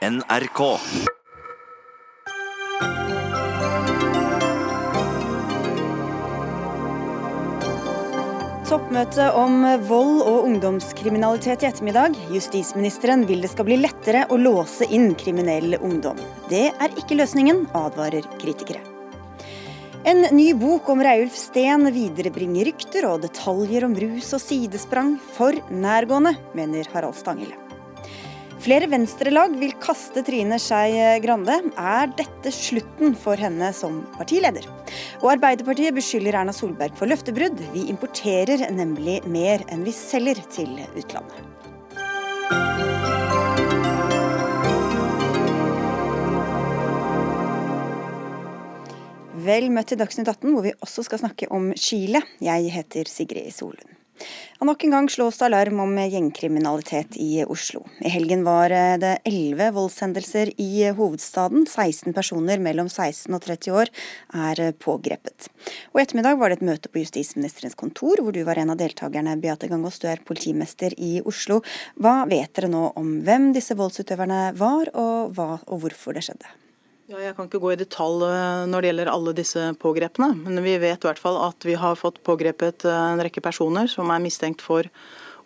NRK. Toppmøte om vold og ungdomskriminalitet i ettermiddag. Justisministeren vil det skal bli lettere å låse inn kriminell ungdom. Det er ikke løsningen, advarer kritikere. En ny bok om Reiulf Steen viderebringer rykter og detaljer om rus og sidesprang for nærgående, mener Harald Stanghelle. Flere venstrelag vil kaste Trine Skei Grande. Er dette slutten for henne som partileder? Og Arbeiderpartiet beskylder Erna Solberg for løftebrudd. Vi importerer nemlig mer enn vi selger til utlandet. Vel møtt til Dagsnytt 18, hvor vi også skal snakke om Chile. Jeg heter Sigrid Solund. Og nok en gang slås det alarm om gjengkriminalitet i Oslo. I helgen var det elleve voldshendelser i hovedstaden. 16 personer mellom 16 og 30 år er pågrepet. Og i ettermiddag var det et møte på justisministerens kontor, hvor du var en av deltakerne. Beate Gangås, du er politimester i Oslo. Hva vet dere nå om hvem disse voldsutøverne var, og hva og hvorfor det skjedde? Ja, jeg kan ikke gå i detalj eh, når det gjelder alle disse pågrepne, men vi vet i hvert fall at vi har fått pågrepet eh, en rekke personer som er mistenkt for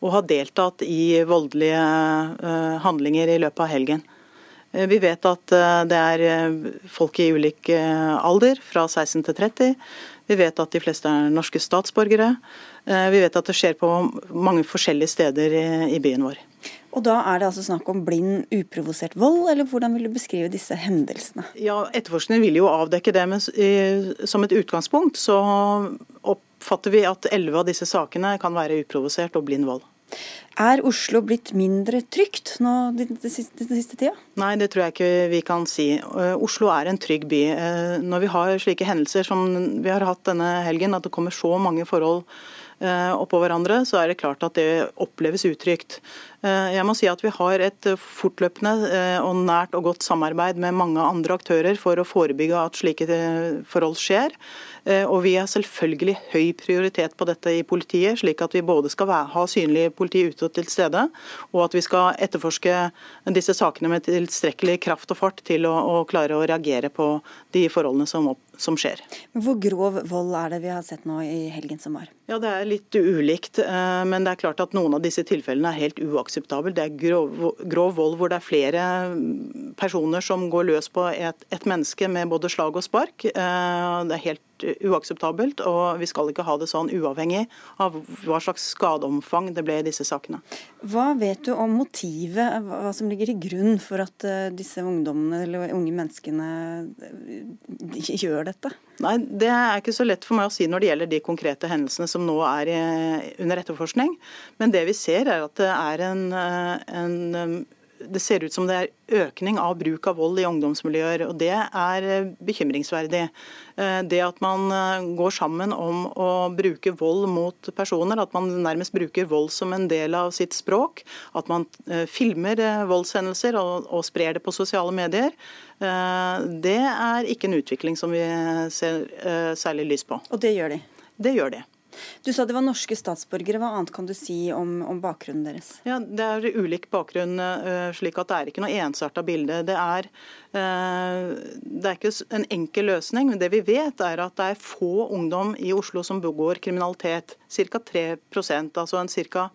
å ha deltatt i voldelige eh, handlinger i løpet av helgen. Vi vet at det er folk i ulik alder, fra 16 til 30. Vi vet at de fleste er norske statsborgere. Vi vet at det skjer på mange forskjellige steder i byen vår. Og da er det altså snakk om blind, uprovosert vold, eller hvordan vil du beskrive disse hendelsene? Ja, Etterforskningen vil jo avdekke det, men som et utgangspunkt så oppfatter vi at elleve av disse sakene kan være uprovosert og blind vold. Er Oslo blitt mindre trygt nå den siste, siste tida? Nei, det tror jeg ikke vi kan si. Eh, Oslo er en trygg by. Eh, når vi har slike hendelser som vi har hatt denne helgen, at det kommer så mange forhold Eh, oppå hverandre, så er det klart at det oppleves utrygt. Eh, jeg må si at Vi har et fortløpende eh, og nært og godt samarbeid med mange andre aktører for å forebygge at slike forhold skjer. Og Vi har selvfølgelig høy prioritet på dette i politiet, slik at vi både skal ha synlig politi ute og til stede, og at vi skal etterforske disse sakene med tilstrekkelig kraft og fart til å, å klare å reagere på de forholdene som, opp, som skjer. Hvor grov vold er det vi har sett nå i helgen som var? Ja, Det er litt ulikt. Eh, men det er klart at noen av disse tilfellene er helt uakseptable. Det er grov, grov vold hvor det er flere personer som går løs på et, et menneske med både slag og spark. Eh, det er helt uakseptabelt, og vi skal ikke ha det sånn uavhengig av hva slags skadeomfang det ble i disse sakene. Hva vet du om motivet, hva som ligger i grunn for at eh, disse ungdommene eller unge menneskene gjør dette? Nei, Det er ikke så lett for meg å si når det gjelder de konkrete hendelsene som nå er under etterforskning. Men det vi ser er at det er en, eh, en det ser ut som det er økning av bruk av vold i ungdomsmiljøer, og det er eh, bekymringsverdig. Eh, det at man eh, går sammen om å bruke vold mot personer, at man nærmest bruker vold som en del av sitt språk, at man filmer voldshendelser og, og sprer det på sosiale medier, det er ikke en utvikling som vi ser særlig lys på. Og det gjør de? Det gjør de. Du sa det var norske statsborgere. Hva annet kan du si om, om bakgrunnen deres? Ja, Det er ulik bakgrunn, uh, slik at det er ikke noe ensarta bilde. Det er, uh, det er ikke en enkel løsning. men Det vi vet er at det er få ungdom i Oslo som begår kriminalitet. Ca. 3% altså en cirka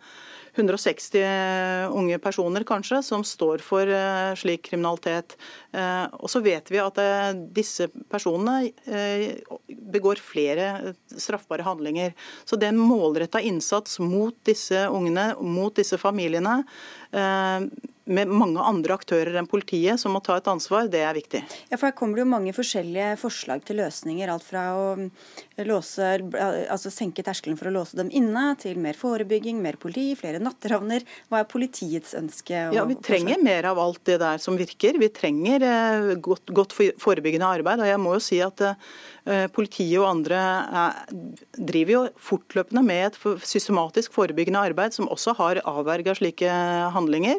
160 unge personer kanskje, som står for uh, slik kriminalitet. Uh, og så vet vi at disse personene begår flere straffbare handlinger. Så det er en målretta innsats mot disse ungene, mot disse familiene med mange andre aktører enn politiet som må ta et ansvar, det er viktig. Ja, for Her kommer det jo mange forskjellige forslag til løsninger. Alt fra å låse, altså senke terskelen for å låse dem inne, til mer forebygging, mer politi, flere natteravner. Hva er politiets ønske? ja, Vi trenger mer av alt det der som virker. Vi trenger eh, godt, godt forebyggende arbeid. og jeg må jo si at eh, Politiet og andre driver jo fortløpende med et systematisk forebyggende arbeid som også har avverga slike handlinger.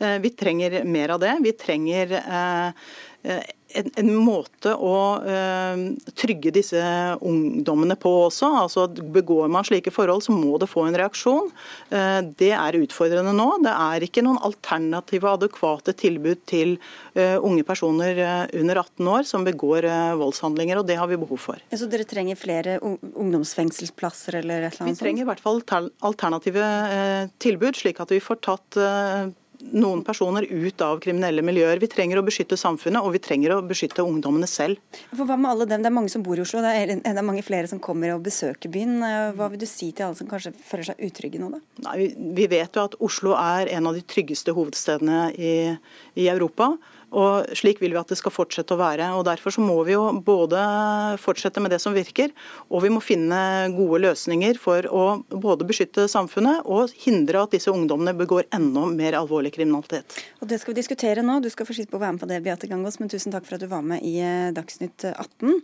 Eh, vi trenger mer av det. Vi trenger eh, en, en, måte å uh, trygge disse ungdommene på også. altså Begår man slike forhold, så må det få en reaksjon. Uh, det er utfordrende nå. Det er ikke noen alternative, adekvate tilbud til uh, unge personer under 18 år som begår voldshandlinger, og det har vi behov for. Så dere trenger flere ungdomsfengselsplasser eller et eller annet? Vi trenger i hvert fall alternative tilbud, slik at vi får tatt noen personer ut av kriminelle miljøer. Vi trenger å beskytte samfunnet, og vi trenger å beskytte ungdommene selv. For hva med alle dem? Det er mange som bor i Oslo, det er, er mange flere som kommer og besøker byen. Hva vil du si til alle som kanskje føler seg utrygge nå, da? Nei, vi vet jo at Oslo er en av de tryggeste hovedstedene i, i Europa. Og Slik vil vi at det skal fortsette å være. og Derfor så må vi jo både fortsette med det som virker, og vi må finne gode løsninger for å både beskytte samfunnet og hindre at disse ungdommene begår enda mer alvorlig kriminalitet. Og Det skal vi diskutere nå. Du skal få slippe å være med på det, Beate Gangås, men tusen takk for at du var med i eh, Dagsnytt 18.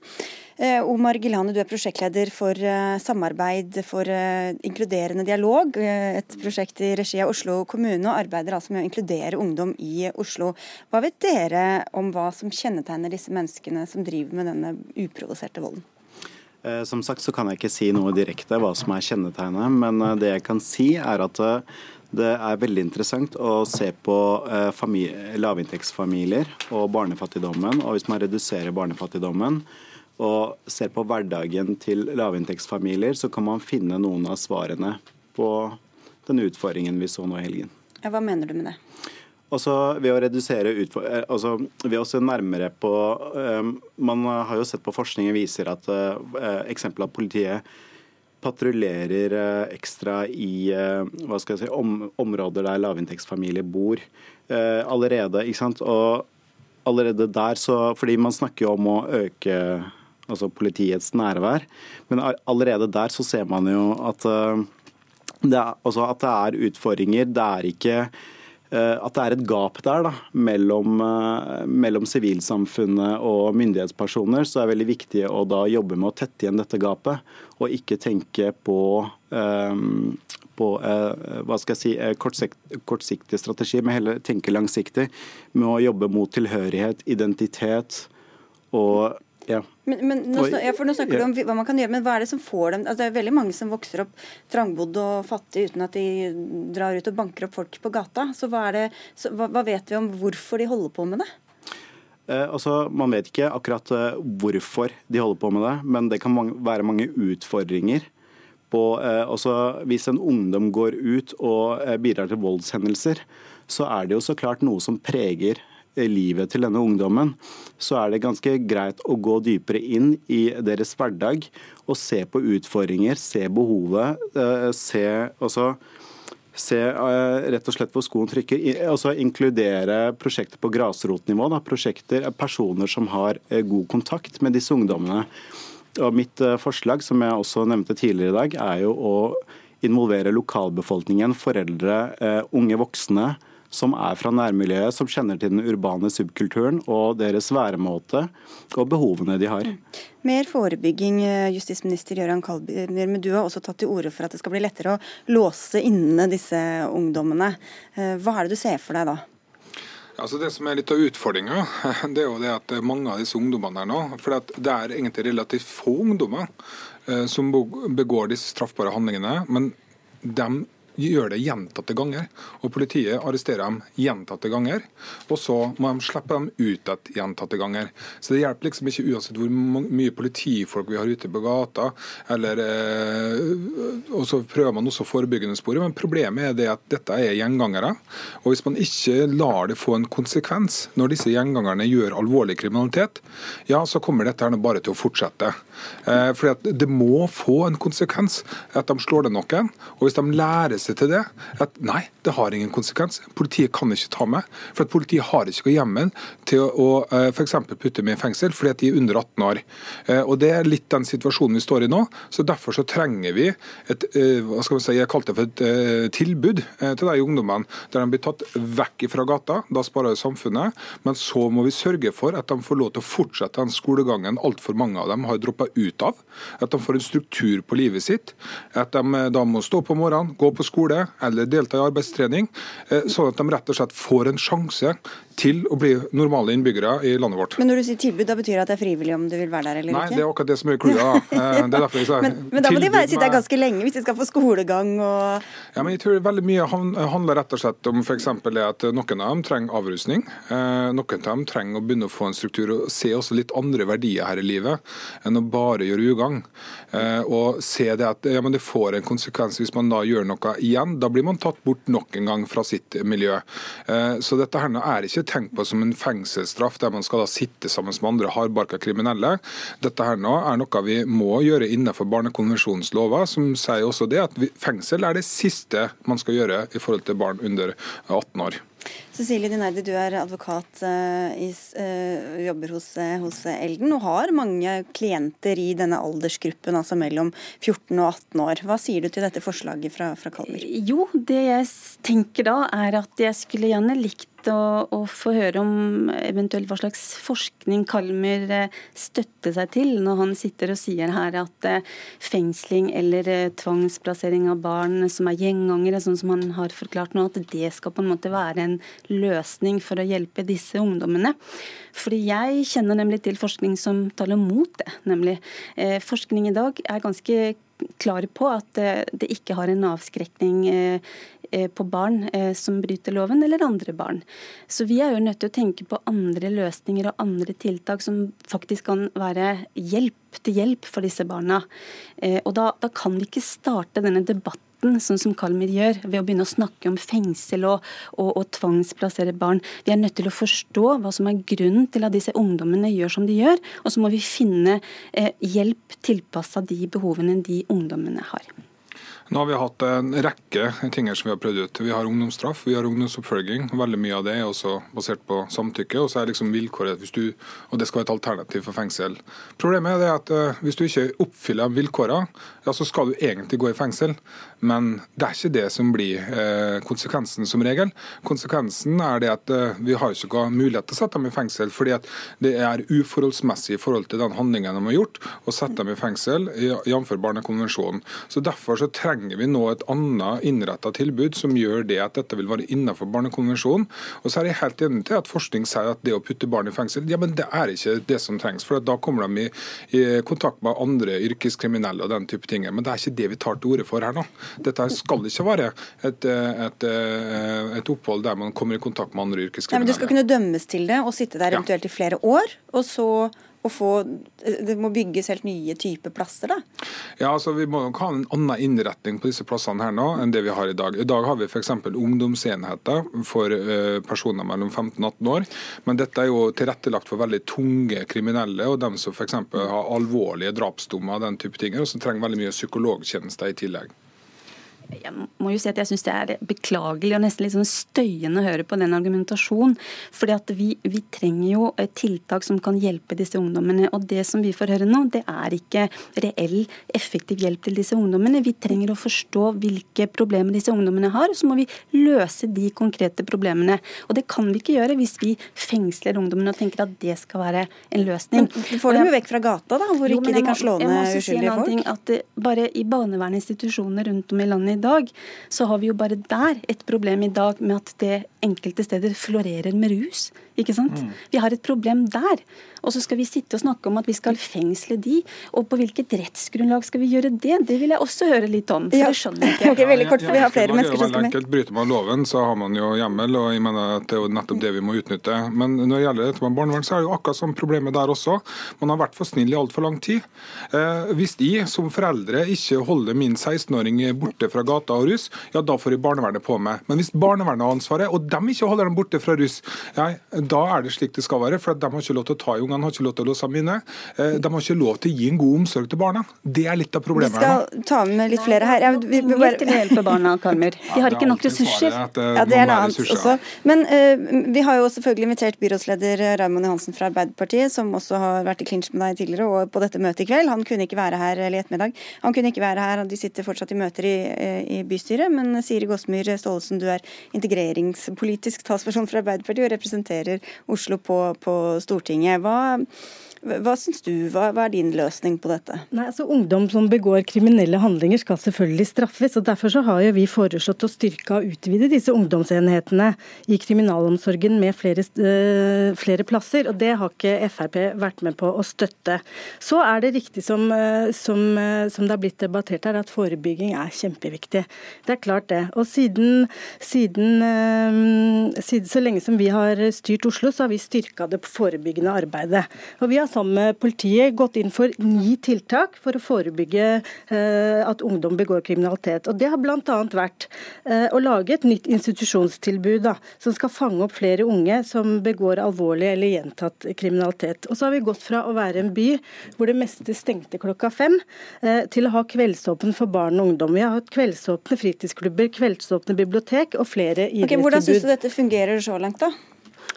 Eh, Omar Gilane, du er prosjektleder for eh, samarbeid for inkluderende dialog. Et prosjekt i regi av Oslo kommune, og arbeider altså med å inkludere ungdom i Oslo. Hva vet dere dere om hva som kjennetegner disse menneskene som driver med denne uprovoserte volden? Eh, som sagt så kan jeg ikke si noe direkte hva som er kjennetegnet, men eh, det jeg kan si er at eh, det er veldig interessant å se på lavinntektsfamilier og barnefattigdommen. Og hvis man reduserer barnefattigdommen og ser på hverdagen til lavinntektsfamilier, så kan man finne noen av svarene på den utfordringen vi så nå i helgen. Ja, hva mener du med det? Også ved å redusere eh, altså ved å se nærmere på um, Man har jo sett på forskningen viser at uh, eksempel av politiet patruljerer uh, ekstra i uh, hva skal jeg si, om, områder der lavinntektsfamilier bor allerede. ikke sant? Og allerede der så Fordi man snakker jo om å øke altså politiets nærvær, men allerede der så ser man jo at, det er, altså at det er utfordringer. Det er ikke at det er et gap der da, mellom, eh, mellom sivilsamfunnet og myndighetspersoner, så er det veldig viktig å da jobbe med å tette igjen dette gapet, og ikke tenke på, um, på uh, hva skal jeg si, kortsikt, kortsiktig strategi, men heller tenke langsiktig med å jobbe mot tilhørighet, identitet og ja. Men, men nå, ja, for nå snakker du om hva man kan gjøre, men hva er det som får dem altså, Det er veldig mange som vokser opp trangbodd og fattig uten at de drar ut og banker opp folk på gata. Så hva, det, så hva, hva vet vi om hvorfor de holder på med det? Eh, altså, Man vet ikke akkurat eh, hvorfor de holder på med det, men det kan mange, være mange utfordringer. På, eh, også, hvis en ungdom går ut og eh, bidrar til voldshendelser, så er det jo så klart noe som preger livet til denne ungdommen, så er det ganske greit å gå dypere inn i deres hverdag og se på utfordringer, se behovet, eh, se også se eh, rett og slett hvor skoen trykker. Altså Inkludere prosjekter på grasrotnivå. Prosjekter, personer som har eh, god kontakt med disse ungdommene. Og Mitt forslag, som jeg også nevnte tidligere i dag, er jo å involvere lokalbefolkningen, foreldre, unge voksne som er fra nærmiljøet, som kjenner til den urbane subkulturen og deres væremåte og behovene de har. Mm. Mer forebygging, eh, justisminister Gøran Kalbjørn. men du har også tatt til orde for at det skal bli lettere å låse inne disse ungdommene. Eh, hva er det du ser for deg da? Altså Det som er litt av utfordringa, det er jo det at mange av disse ungdommene her nå For det er egentlig relativt få ungdommer eh, som begår disse straffbare handlingene. Men de gjør det gjentatte ganger. Og politiet arresterer dem gjentatte ganger. Og så må de slippe dem ut igjen gjentatte ganger. Så det hjelper liksom ikke uansett hvor mye politifolk vi har ute på gata, eller eh, Og så prøver man også forebyggende sporet, men problemet er det at dette er gjengangere. Og hvis man ikke lar det få en konsekvens når disse gjengangerne gjør alvorlig kriminalitet, ja, så kommer dette her bare til å fortsette. Eh, at det må få en konsekvens at de slår det noen. Og hvis de lærer seg til det, at nei, det har ingen konsekvens. Politiet kan ikke ta meg. For at politiet har ikke hjemmel til å uh, eh, f.eks. putte meg i fengsel fordi at de er under 18 år. Eh, og Det er litt den situasjonen vi står i nå. så Derfor så trenger vi et hva skal vi si, jeg kalte det for et tilbud til de ungdommene der de blir tatt vekk fra gata. Da sparer samfunnet. Men så må vi sørge for at de får lov til å fortsette den skolegangen altfor mange av dem har droppa ut av. At de får en struktur på livet sitt. At de da må stå på morgenen, gå på skole eller delta i arbeidstrening, sånn at de rett og slett får en sjanse til å bli normale innbyggere i landet vårt. Men når du sier tilbud, da betyr det at det er frivillig om du vil være der eller Nei, ikke? Nei, det er akkurat det som er clouet. men, men da må de være, sitte der ganske lenge hvis de skal få skolegang og Ja, men jeg tror veldig mye handler rett og slett om f.eks. at noen av dem trenger avrusning. Eh, noen av dem trenger å begynne å få en struktur og se også litt andre verdier her i livet enn å bare gjøre ugagn. Eh, og se det at ja, det får en konsekvens hvis man da gjør noe igjen. Da blir man tatt bort nok en gang fra sitt miljø. Eh, så dette her er ikke tenkt på som en fengselsstraff der man skal da sitte sammen med andre hardbarka kriminelle. Dette her nå er noe vi må gjøre innenfor barnekonvensjonens lover, som sier også det at fengsel er det siste man skal gjøre i forhold til barn under 18 år. Cecilie Dineide, du er advokat uh, i, uh, jobber hos, uh, hos, Elden og har mange klienter i denne aldersgruppen, altså mellom 14 og 18 år. Hva sier du til dette forslaget fra, fra Kalmer? Jo, det jeg tenker da er at jeg skulle gjerne likt å, å, få høre om eventuelt hva slags forskning Kalmer eh, støtter seg til når han sitter og sier her at eh, fengsling eller eh, tvangsplassering av barn som er gjengangere, sånn som han har forklart nå, at det skal på en måte være en løsning for å hjelpe disse ungdommene. Fordi jeg kjenner nemlig til forskning som taler mot det. nemlig Forskning i dag er ganske klar på at det ikke har en avskrekning på barn eh, som bryter loven, eller andre barn. Så vi er jo nødt til å tenke på andre løsninger og andre tiltak som faktisk kan være hjelp til hjelp for disse barna. Eh, og da, da kan vi ikke starte denne debatten sånn som Kalmir gjør, ved å begynne å snakke om fengsel og, og, og, tvangsplassere barn. Vi er nødt til å forstå hva som er grunnen til at disse ungdommene gjør som de gjør, og så må vi finne eh, hjelp tilpassa de behovene de ungdommene har. Nå har vi hatt en rekke ting som vi har prøvd ut. Vi har ungdomsstraff, vi har ungdomsoppfølging. Veldig mye av det er også basert på samtykke. Og så er liksom vilkåret hvis du, og det skal være et alternativ for fengsel. Problemet er at uh, hvis du ikke oppfyller vilkårene, ja, så skal du egentlig gå i fengsel. Men det er ikke det som blir uh, konsekvensen som regel. Konsekvensen er det at uh, vi har ikke mulighet til å sette dem i fengsel, fordi det er uforholdsmessig i forhold til den handlingen de har gjort, å sette dem i fengsel, jf. Barnekonvensjonen. Så Derfor så trenger vi nå et annet innretta tilbud som gjør det at dette vil være innenfor barnekonvensjonen. Og så er jeg helt enig til at forskning sier at det å putte barn i fengsel, ja, men det er ikke det som trengs. For da kommer de i, i kontakt med andre yrkeskriminelle og den type ting. Men det er ikke det vi tar til orde for her nå. Dette skal ikke være et, et, et opphold der man kommer i kontakt med andre yrkeskriminelle. Nei, men Du skal kunne dømmes til det og sitte der eventuelt i flere år, og så få Det må bygges helt nye typer plasser, da? Ja, altså Vi må ha en annen innretning på disse plassene her nå enn det vi har i dag. I dag har vi f.eks. ungdomsenheter for eh, personer mellom 15 og 18 år. Men dette er jo tilrettelagt for veldig tunge kriminelle og dem som f.eks. har alvorlige drapsdommer og den type ting, og som trenger veldig mye psykologtjenester i tillegg. Jeg må jo si at jeg syns det er beklagelig og nesten litt sånn støyende å høre på den argumentasjonen. fordi at vi, vi, trenger jo tiltak som kan hjelpe disse ungdommene. Og det som vi får høre nå, det er ikke reell, effektiv hjelp til disse ungdommene. Vi trenger å forstå hvilke problemer disse ungdommene har, og så må vi løse de konkrete problemene. Og det kan vi ikke gjøre hvis vi fengsler ungdommene og tenker at det skal være en løsning. Men får dem jo vekk fra gata, da, hvor jo, ikke de kan slå ned uskyldige folk? Ting, at bare i barnevernsinstitusjoner rundt om i landet dag, så har vi jo bare der et problem i dag med at det enkelte steder florerer med rus. Ikke sant? Mm. Vi har et problem der. Og så skal vi sitte og snakke om at vi skal fengsle de. Og på hvilket rettsgrunnlag skal vi gjøre det? Det vil jeg også høre litt om. for ja. det skjønner jeg ikke. Okay, veldig kort, for vi har flere mennesker som skal med. Bryter man loven, så har man jo hjemmel, og jeg mener at det er jo nettopp det vi må utnytte. Men når det gjelder dette med barnevern, så er det jo akkurat som problemet der også. Man har vært for snill i altfor lang tid. Eh, hvis de som foreldre ikke holder min 16-åring borte fra gata og rus, ja da får jeg barnevernet på meg. Men hvis barnevernet har ansvaret, og de ikke holder dem borte fra rus, ja, da er det slik det skal være. For de har ikke lov til å ta i ungene, har ikke lov til å låse dem inne. Eh, de har ikke lov til å gi en god omsorg til barna. Det er litt av problemet. Vi skal ta med litt flere her. Ja, vi, vi bare... til å hjelpe barna, Kalmer. De har ikke nok ressurser. Eh, ja, det er noe annet også. Men uh, vi har jo selvfølgelig invitert byrådsleder Raymond Johansen fra Arbeiderpartiet, som også har vært i klinsj med deg tidligere og på dette møtet i kveld. Han kunne ikke være her eller i ettermiddag. Han kunne ikke være her, de sitter fortsatt i møter i, i bystyret. Men Siri Gåsmyr Staalesen, du er integreringspolitisk talsperson for Arbeiderpartiet og representerer Oslo på, på Stortinget. Hva, hva syns du, hva, hva, er din løsning på dette? Nei, altså Ungdom som begår kriminelle handlinger skal selvfølgelig straffes. og Derfor så har jo vi foreslått å styrke og utvide disse ungdomsenhetene i kriminalomsorgen med flere, øh, flere, plasser. og Det har ikke Frp vært med på å støtte. Så er det riktig som, uh, som, uh, som det har blitt debattert her, at forebygging er kjempeviktig. Det er klart det. Og siden, siden, siden så lenge som vi har styrt Oslo, så har vi styrka det forebyggende arbeidet. Og vi har sammen med politiet gått inn for ni tiltak for å forebygge eh, at ungdom begår kriminalitet. Og Det har bl.a. vært eh, å lage et nytt institusjonstilbud da, som skal fange opp flere unge som begår alvorlig eller gjentatt kriminalitet. Og så har vi gått fra å være en by hvor det meste stengte klokka fem, eh, til å ha kveldsåpen for barn og ungdom. Vi har hatt kveldsåpne fritidsklubber, kveldsåpne bibliotek og flere idrettstilbud. Okay, hvordan syns du dette fungerer så langt, da?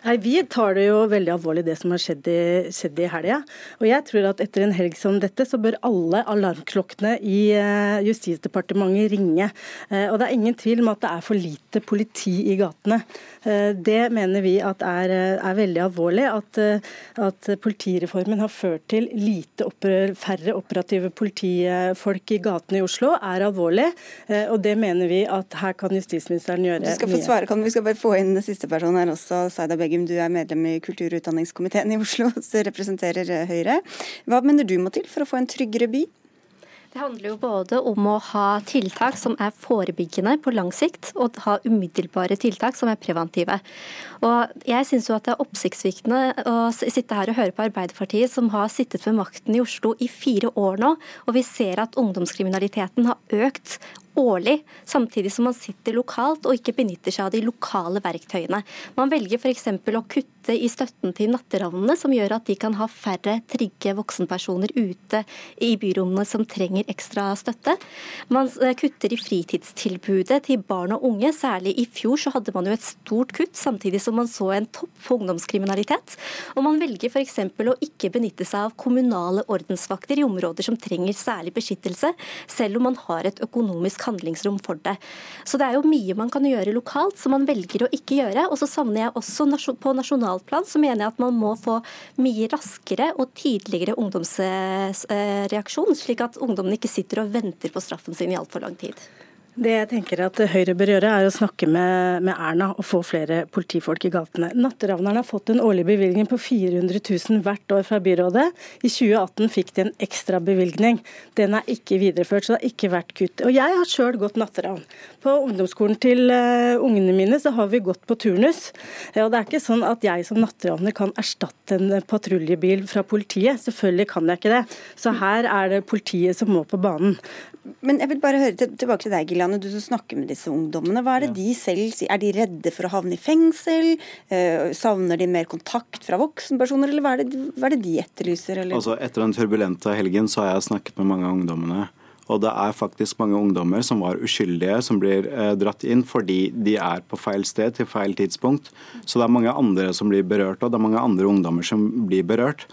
Nei, Vi tar det jo veldig alvorlig det som har skjedd i, skjedd i helga. Og jeg tror at etter en helg som dette, så bør alle alarmklokkene i uh, Justisdepartementet ringe. Uh, og det er ingen tvil om at det er for lite politi i gatene. Uh, det mener vi at er, er veldig alvorlig. At, at, politireformen har ført til lite opprør, færre operative politifolk i gatene i Oslo, er alvorlig. Og det mener vi at her kan justisministeren gjøre mye. Du skal få svare, kan vi skal bare få inn siste person her også, Saida Begge. Begum, du er medlem i kultur- og utdanningskomiteen i Oslo, som representerer eh, Høyre. Hva mener du må til for å få en tryggere by? Det handler jo både om å ha tiltak som er forebyggende på lang sikt, og ha umiddelbare tiltak som er preventive. Og jeg syns det er oppsiktsvekkende å sitte her og høre på Arbeiderpartiet, som har sittet ved makten i Oslo i fire år nå, og vi ser at ungdomskriminaliteten har økt årlig, samtidig som man sitter lokalt og ikke benytter seg av de lokale verktøyene. Man velger f.eks. å kutte i støtten til natteravnene, som gjør at de kan ha færre trygge voksenpersoner ute i byrommene som trenger ekstra støtte. Man eh, kutter i fritidstilbudet til barn og unge. Særlig i fjor så hadde man jo et stort kutt, samtidig som man så en topp for ungdomskriminalitet. Og man velger f.eks. å ikke benytte seg av kommunale ordensvakter i områder som trenger særlig beskyttelse, selv om man har et økonomisk handlingsrom for det. Så det er jo mye man kan gjøre lokalt som man velger å ikke gjøre. Og så savner jeg også på nasjonalt plan, så mener jeg at man må få mye raskere og tidligere ungdomsreaksjon, slik at ungdommen ikke sitter og venter på straffen sin i altfor lang tid. Det jeg tenker at Høyre bør gjøre, er å snakke med, med, Erna og få flere politifolk i gatene. Natteravnerne har fått en årlig bevilgning på 400 000 hvert år fra byrådet. I 2018 fikk de en ekstra bevilgning. Den er ikke videreført, så det har ikke vært kutt. Og Jeg har sjøl gått natteravn. På ungdomsskolen til uh, ungene mine så har vi gått på turnus. Ja, det er ikke sånn at jeg som natteravner kan erstatte en patruljebil fra politiet. Selvfølgelig kan jeg ikke det. Så her er det politiet som må på banen. Men jeg vil bare høre tilbake til deg, Gilliane, du som snakker med disse ungdommene. Hva er det de selv sier? Er de redde for å havne i fengsel? Eh, savner de mer kontakt fra voksenpersoner, eller hva er det, hva er det de etterlyser? Eller? Altså, etter den turbulente helgen så har jeg snakket med mange av ungdommene. Og det er faktisk mange ungdommer som var uskyldige, som blir eh, dratt inn fordi de er på feil sted til feil tidspunkt. Så det er mange andre som blir berørt, og det er mange andre ungdommer som blir berørt.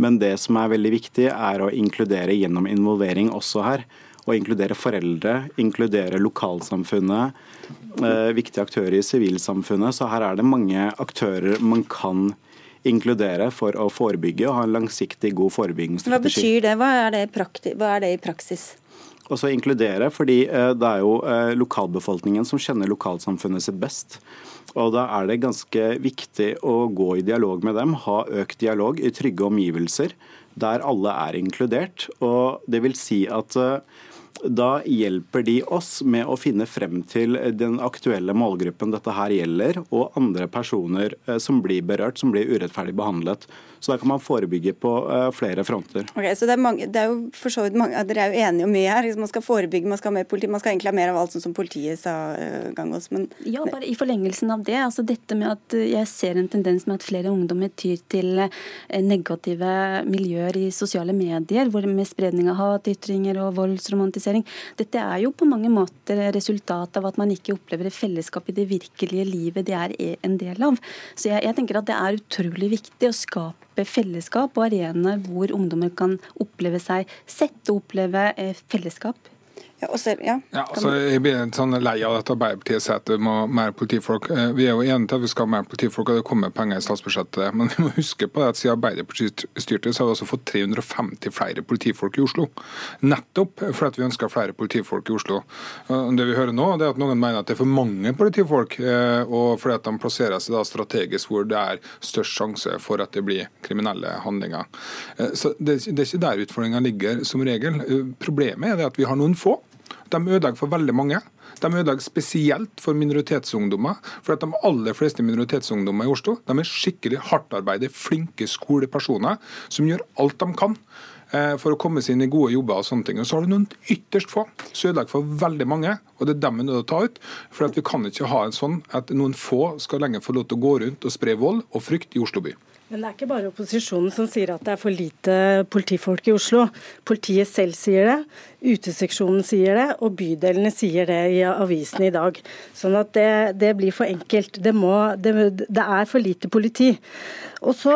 Men det som er veldig viktig, er å inkludere gjennom involvering også her å inkludere foreldre, inkludere lokalsamfunnet, eh, viktige aktører i sivilsamfunnet. Så her er det mange aktører man kan inkludere for å forebygge og ha en langsiktig god forebyggingsstrategi. Hva betyr det? Hva er det, Hva er det i praksis? Også inkludere, fordi eh, det er jo eh, lokalbefolkningen som kjenner lokalsamfunnet sitt best. Og Da er det ganske viktig å gå i dialog med dem, ha økt dialog i trygge omgivelser der alle er inkludert. Og det vil si at uh, da hjelper de oss med å finne frem til den aktuelle målgruppen dette her gjelder, og andre personer eh, som blir berørt, som blir urettferdig behandlet. Så der kan man forebygge på uh, flere fronter. Ok, så det er, mange, det er jo for så vidt mange, Dere er jo enige om mye her. Man skal forebygge, man skal ha mer politi, man skal egentlig ha mer av alt sånn som politiet sa uh, gang oss. Men, ja, bare i forlengelsen av det. altså dette med at Jeg ser en tendens med at flere ungdommer tyr til negative miljøer i sosiale medier, hvor med spredning av hatytringer og voldsromantisering. Dette er jo på mange måter resultat av at man ikke opplever et fellesskap i det virkelige livet de er en del av. Så jeg, jeg tenker at det er utrolig viktig å skape fellesskap og arenaer hvor ungdommer kan oppleve seg sett og oppleve eh, fellesskap. Ja, også, ja. Ja, altså, jeg blir sånn lei av at Arbeiderpartiet sier at det må mer politifolk. Eh, vi er jo enige til at vi skal ha mer politifolk, og det kommer penger i statsbudsjettet. Men vi må huske på at siden Arbeiderpartiet styrte, så har vi også fått 350 flere politifolk i Oslo. Nettopp fordi vi ønsker flere politifolk i Oslo. Det vi hører nå, det er at noen mener at det er for mange politifolk, eh, og fordi at de plasserer seg strategisk hvor det er størst sjanse for at det blir kriminelle handlinger. Eh, så Det, det er ikke der utfordringa ligger som regel. Problemet er at vi har noen få de ødelegger for veldig mange. De ødelegger spesielt for minoritetsungdommer. For at De aller fleste minoritetsungdommer i Oslo de er skikkelig hardtarbeidende, flinke skolepersoner som gjør alt de kan eh, for å komme seg inn i gode jobber. og sånne ting. Og Så har du noen ytterst få som ødelegger for veldig mange, og det er dem vi er å ta ut. For Vi kan ikke ha en sånn at noen få skal lenger få lov til å gå rundt og spre vold og frykt i Oslo by. Men det er ikke bare opposisjonen som sier at det er for lite politifolk i Oslo. Politiet selv sier det, Uteseksjonen sier det, og bydelene sier det i avisene i dag. Sånn at det, det blir for enkelt. Det, må, det, det, er for lite politi. Og så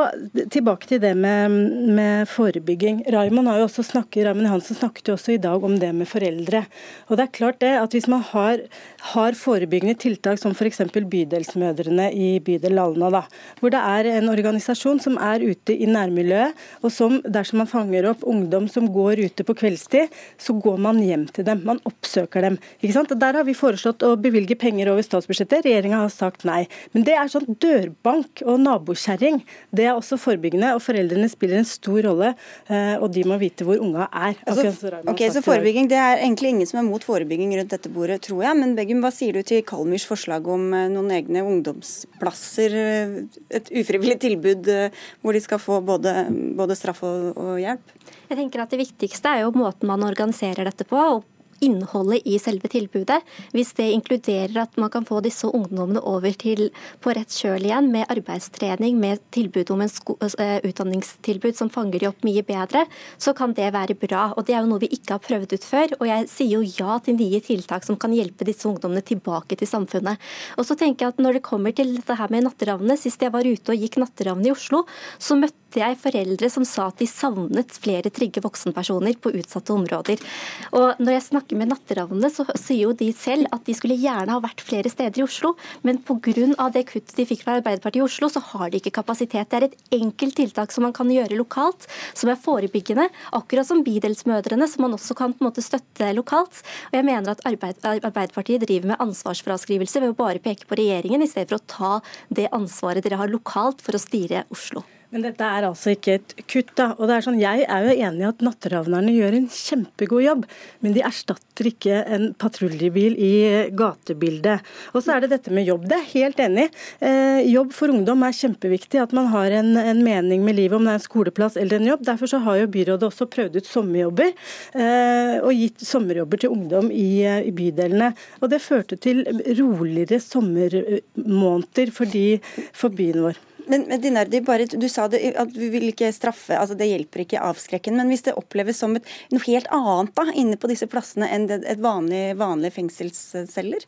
tilbake til det med, med forebygging. Raymond, har jo også snakket, Raymond Hansen snakket jo også i dag om det med foreldre. Og det er klart det at Hvis man har, har forebyggende tiltak som f.eks. Bydelsmødrene i bydel Alna, da, hvor det er en organisasjon som er ute i nærmiljøet, og som dersom man fanger opp ungdom som går ute på kveldstid, så går man hjem til dem. Man oppsøker dem. Ikke sant? Der har vi foreslått å bevilge penger over statsbudsjettet. Regjeringa har sagt nei. Men det er sånn dørbank og nabokjerring. Det er også forebyggende, og foreldrene spiller en stor rolle. Eh, og de må vite hvor unga er. Altså, ok, så forebygging, Det er egentlig ingen som er mot forebygging rundt dette bordet, tror jeg. Men Begum, hva sier du til Kalmyrs forslag om eh, noen egne ungdomsplasser? Eh, et ufrivillig tilbud hvor de skal få både, både straff og, og hjelp? Jeg tenker at Det viktigste er jo måten man organiserer dette på. og innholdet i selve tilbudet. Hvis det inkluderer at man kan få disse ungdommene over til på rett kjøl igjen med arbeidstrening, med tilbud om en uh, utdanningstilbud som fanger de opp mye bedre, så kan det være bra. Og Det er jo noe vi ikke har prøvd ut før. Og jeg sier jo ja til nye tiltak som kan hjelpe disse ungdommene tilbake til samfunnet. Og så tenker jeg at Når det kommer til dette her med natteravnene, sist jeg var ute og gikk natteravn i Oslo, så møtte jeg foreldre som sa at de savnet flere trygge voksenpersoner på utsatte områder. Og når jeg snakker med natteravnene, så sier jo de selv at de skulle gjerne ha vært flere steder i Oslo, men pga. det kuttet de fikk fra Arbeiderpartiet i Oslo, så har de ikke kapasitet. Det er et enkelt tiltak som man kan gjøre lokalt, som er forebyggende, akkurat som Bydelsmødrene, som man også kan på en måte støtte lokalt. Og jeg mener at Arbeiderpartiet driver med ansvarsfraskrivelse ved å bare peke på regjeringen, i stedet for å ta det ansvaret dere har lokalt for å styre Oslo. Men dette er altså ikke et kutt. da, og det er sånn, Jeg er jo enig i at natteravnerne gjør en kjempegod jobb, men de erstatter ikke en patruljebil i gatebildet. Og så er det dette med jobb. Det er helt enig. Eh, jobb for ungdom er kjempeviktig. At man har en, en, mening med livet, om det er en skoleplass eller en jobb. Derfor så har jo byrådet også prøvd ut sommerjobber, eh, og gitt sommerjobber til ungdom i, i bydelene. Og det førte til roligere sommermåneder for, de, for byen vår. Men, men Dinardi, bare, Du sa det, at du vil ikke straffe, altså det hjelper ikke avskrekken. Men hvis det oppleves som et, noe helt annet da, inne på disse plassene enn et vanlig, vanlig fengselsceller?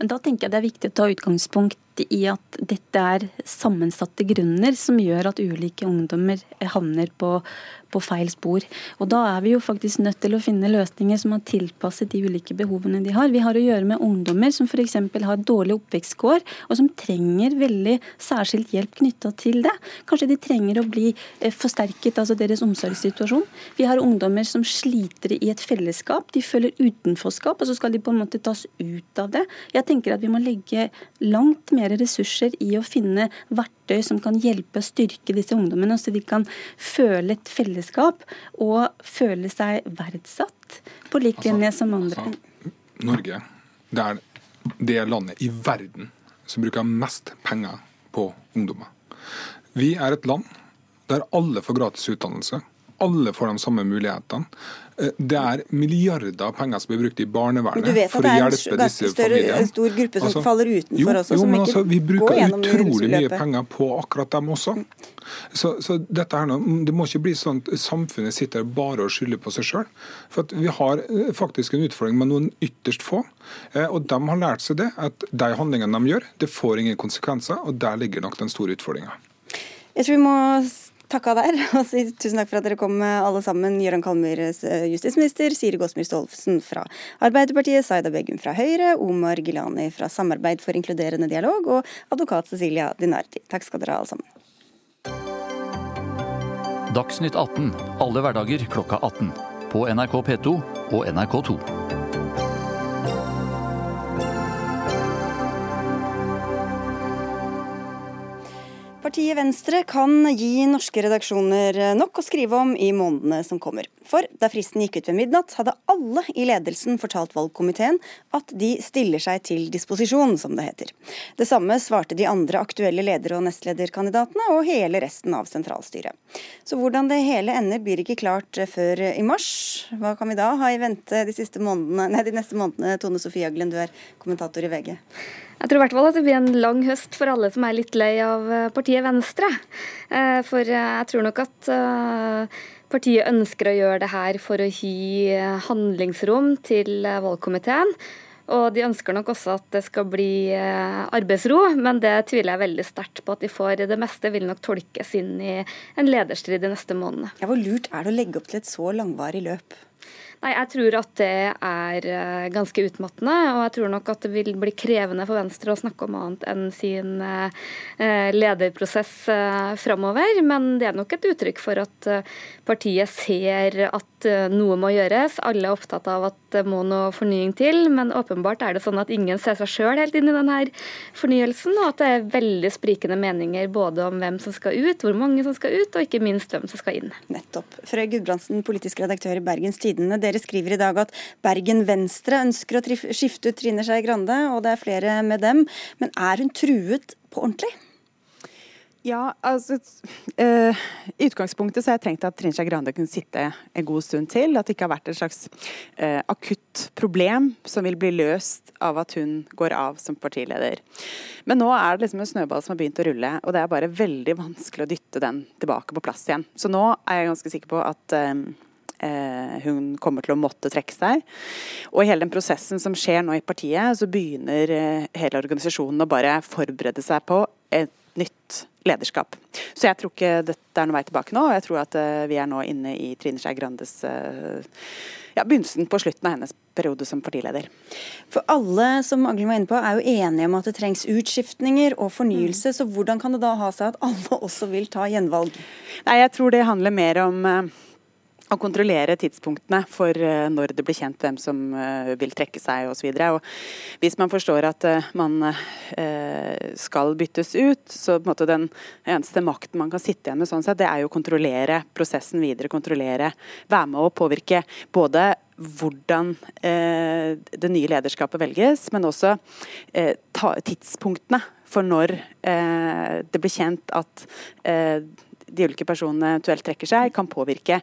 Da tenker jeg det er viktig å ta utgangspunkt i at dette er sammensatte grunner som gjør at ulike ungdommer havner på, på, feil spor. Og Da er vi jo faktisk nødt til å finne løsninger som har tilpasset de ulike behovene de har. Vi har å gjøre med ungdommer som f.eks. har dårlige oppvekstkår, og som trenger veldig særskilt hjelp knytta til det. Kanskje de trenger å bli eh, forsterket, altså deres omsorgssituasjon. Vi har ungdommer som sliter i et fellesskap. De føler utenforskap, og så skal de på en måte tas ut av det. Jeg tenker at vi må legge langt mer ressurser i å finne verktøy som kan hjelpe å styrke disse ungdommene, så de kan føle et fellesskap og føle seg verdsatt på lik altså, linje som andre. Altså, Norge det er det landet i verden som bruker mest penger på ungdommer. Vi er et land der alle får gratis utdannelse. Alle får de samme mulighetene. Eh, det er milliarder av penger som blir brukt i barnevernet for å hjelpe disse familiene. Du vet at det er En stor gruppe som altså, faller utenfor også, jo, som ikke altså, Vi bruker utrolig mye penger på akkurat dem også. Så, så dette her nå, Det må ikke bli sånn at samfunnet sitter bare og skylder på seg sjøl. Vi har eh, faktisk en utfordring med noen ytterst få. Eh, og de har lært seg det, at de handlingene de gjør, det får ingen konsekvenser. Og der ligger nok den store utfordringa. Jeg tror vi må takka der og si tusen takk for at dere kom alle sammen. Gøran Kalmyr, justisminister, Siri Gåsmyr Stolfsen fra Arbeiderpartiet, Saida Begum fra Høyre, Omar Gilani fra Samarbeid for inkluderende dialog og advokat Cecilia Dinardi. Takk skal dere ha alle sammen. Dagsnytt 18 alle hverdager klokka 18. På NRK P2 og NRK2. Partiet Venstre kan gi norske redaksjoner nok å skrive om i månedene som kommer. For da fristen gikk ut ved midnatt, hadde alle i ledelsen fortalt valgkomiteen at de stiller seg til disposisjon, som det heter. Det samme svarte de andre aktuelle leder- og nestlederkandidatene og hele resten av sentralstyret. Så hvordan det hele ender blir ikke klart før i mars. Hva kan vi da ha i vente de, nei, de neste månedene? Tone Sofie Aglen, du er kommentator i VG. Jeg tror i hvert fall at det blir en lang høst for alle som er litt lei av eh, partiet Venstre. Eh, for eh, jeg tror nok at partiet ønsker å gjøre det her for å gi handlingsrom til valgkomiteen. Og de ønsker nok også at det skal bli arbeidsro, men det tviler jeg veldig sterkt på at de får. Det meste vil nok tolkes inn i en lederstrid de neste månedene. Ja, hvor lurt er det å legge opp til et så langvarig løp? Nei, Jeg tror at det er eh, ganske utmattende. Og jeg tror nok at det vil bli krevende for Venstre å snakke om annet enn sin eh, lederprosess eh, framover. Men det er nok et uttrykk for at partiet ser at noe må gjøres. Alle er opptatt av at det må noe fornying til, men åpenbart er det sånn at ingen ser seg sjøl helt inn i denne fornyelsen, og at det er veldig sprikende meninger både om hvem som skal ut, hvor mange som skal ut, og ikke minst hvem som skal inn. Nettopp. Frøy Gudbrandsen, politisk redaktør i Bergens Tidende. Dere skriver i dag at Bergen Venstre ønsker å skifte ut Trine Skei Grande, og det er flere med dem. Men er hun truet på ordentlig? Ja, altså uh, I utgangspunktet så har jeg tenkt at Trine Skei Grande kunne sitte en god stund til. At det ikke har vært et slags uh, akutt problem som vil bli løst av at hun går av som partileder. Men nå er det liksom en snøball som har begynt å rulle, og det er bare veldig vanskelig å dytte den tilbake på plass igjen. Så nå er jeg ganske sikker på at uh, hun kommer til å måtte trekke seg. Og i hele den prosessen som skjer nå i partiet, så begynner hele organisasjonen å bare forberede seg på et nytt lederskap. Så jeg tror ikke dette er noen vei tilbake nå. og Jeg tror at uh, vi er nå inne i Trine Skei Grandes ja, begynnelsen på slutten av hennes periode som partileder. For alle som Aglen var inne på, er jo enige om at det trengs utskiftninger og fornyelse. Mm. Så hvordan kan det da ha seg at alle også vil ta gjenvalg? Nei, Jeg tror det handler mer om å kontrollere tidspunktene for eh, når det blir kjent hvem som eh, vil trekke seg osv. Hvis man forstår at eh, man skal byttes ut, så den eneste makten man kan sitte igjen med, sånn sett, det er jo å kontrollere prosessen videre. Kontrollere, være med å påvirke både hvordan det nye lederskapet velges, men også tidspunktene for når det blir kjent at de ulike personene eventuelt trekker seg, kan påvirke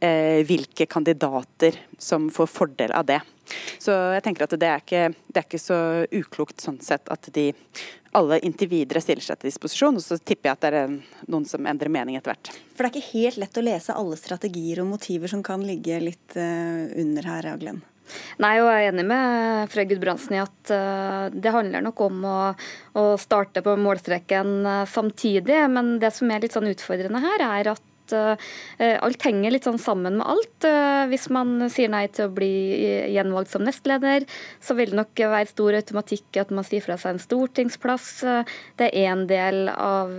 eh, hvilke kandidater som får fordel av det. Så jeg tenker at det er, ikke, det er ikke så uklokt sånn sett at de alle inntil videre stiller seg til disposisjon, og så tipper jeg at det er noen som endrer mening etter hvert. For det er ikke helt lett å lese alle strategier og motiver som kan ligge litt uh, under her, Aglen? Nei, og jeg er enig med Frøy Gudbrandsen i at uh, det handler nok om å, å starte på målstreken uh, samtidig. Men det som er litt sånn utfordrende her, er at uh, alt henger litt sånn sammen med alt. Uh, hvis man sier nei til å bli gjenvalgt som nestleder, så vil det nok være stor automatikk at man sier fra seg en stortingsplass. Det er én del av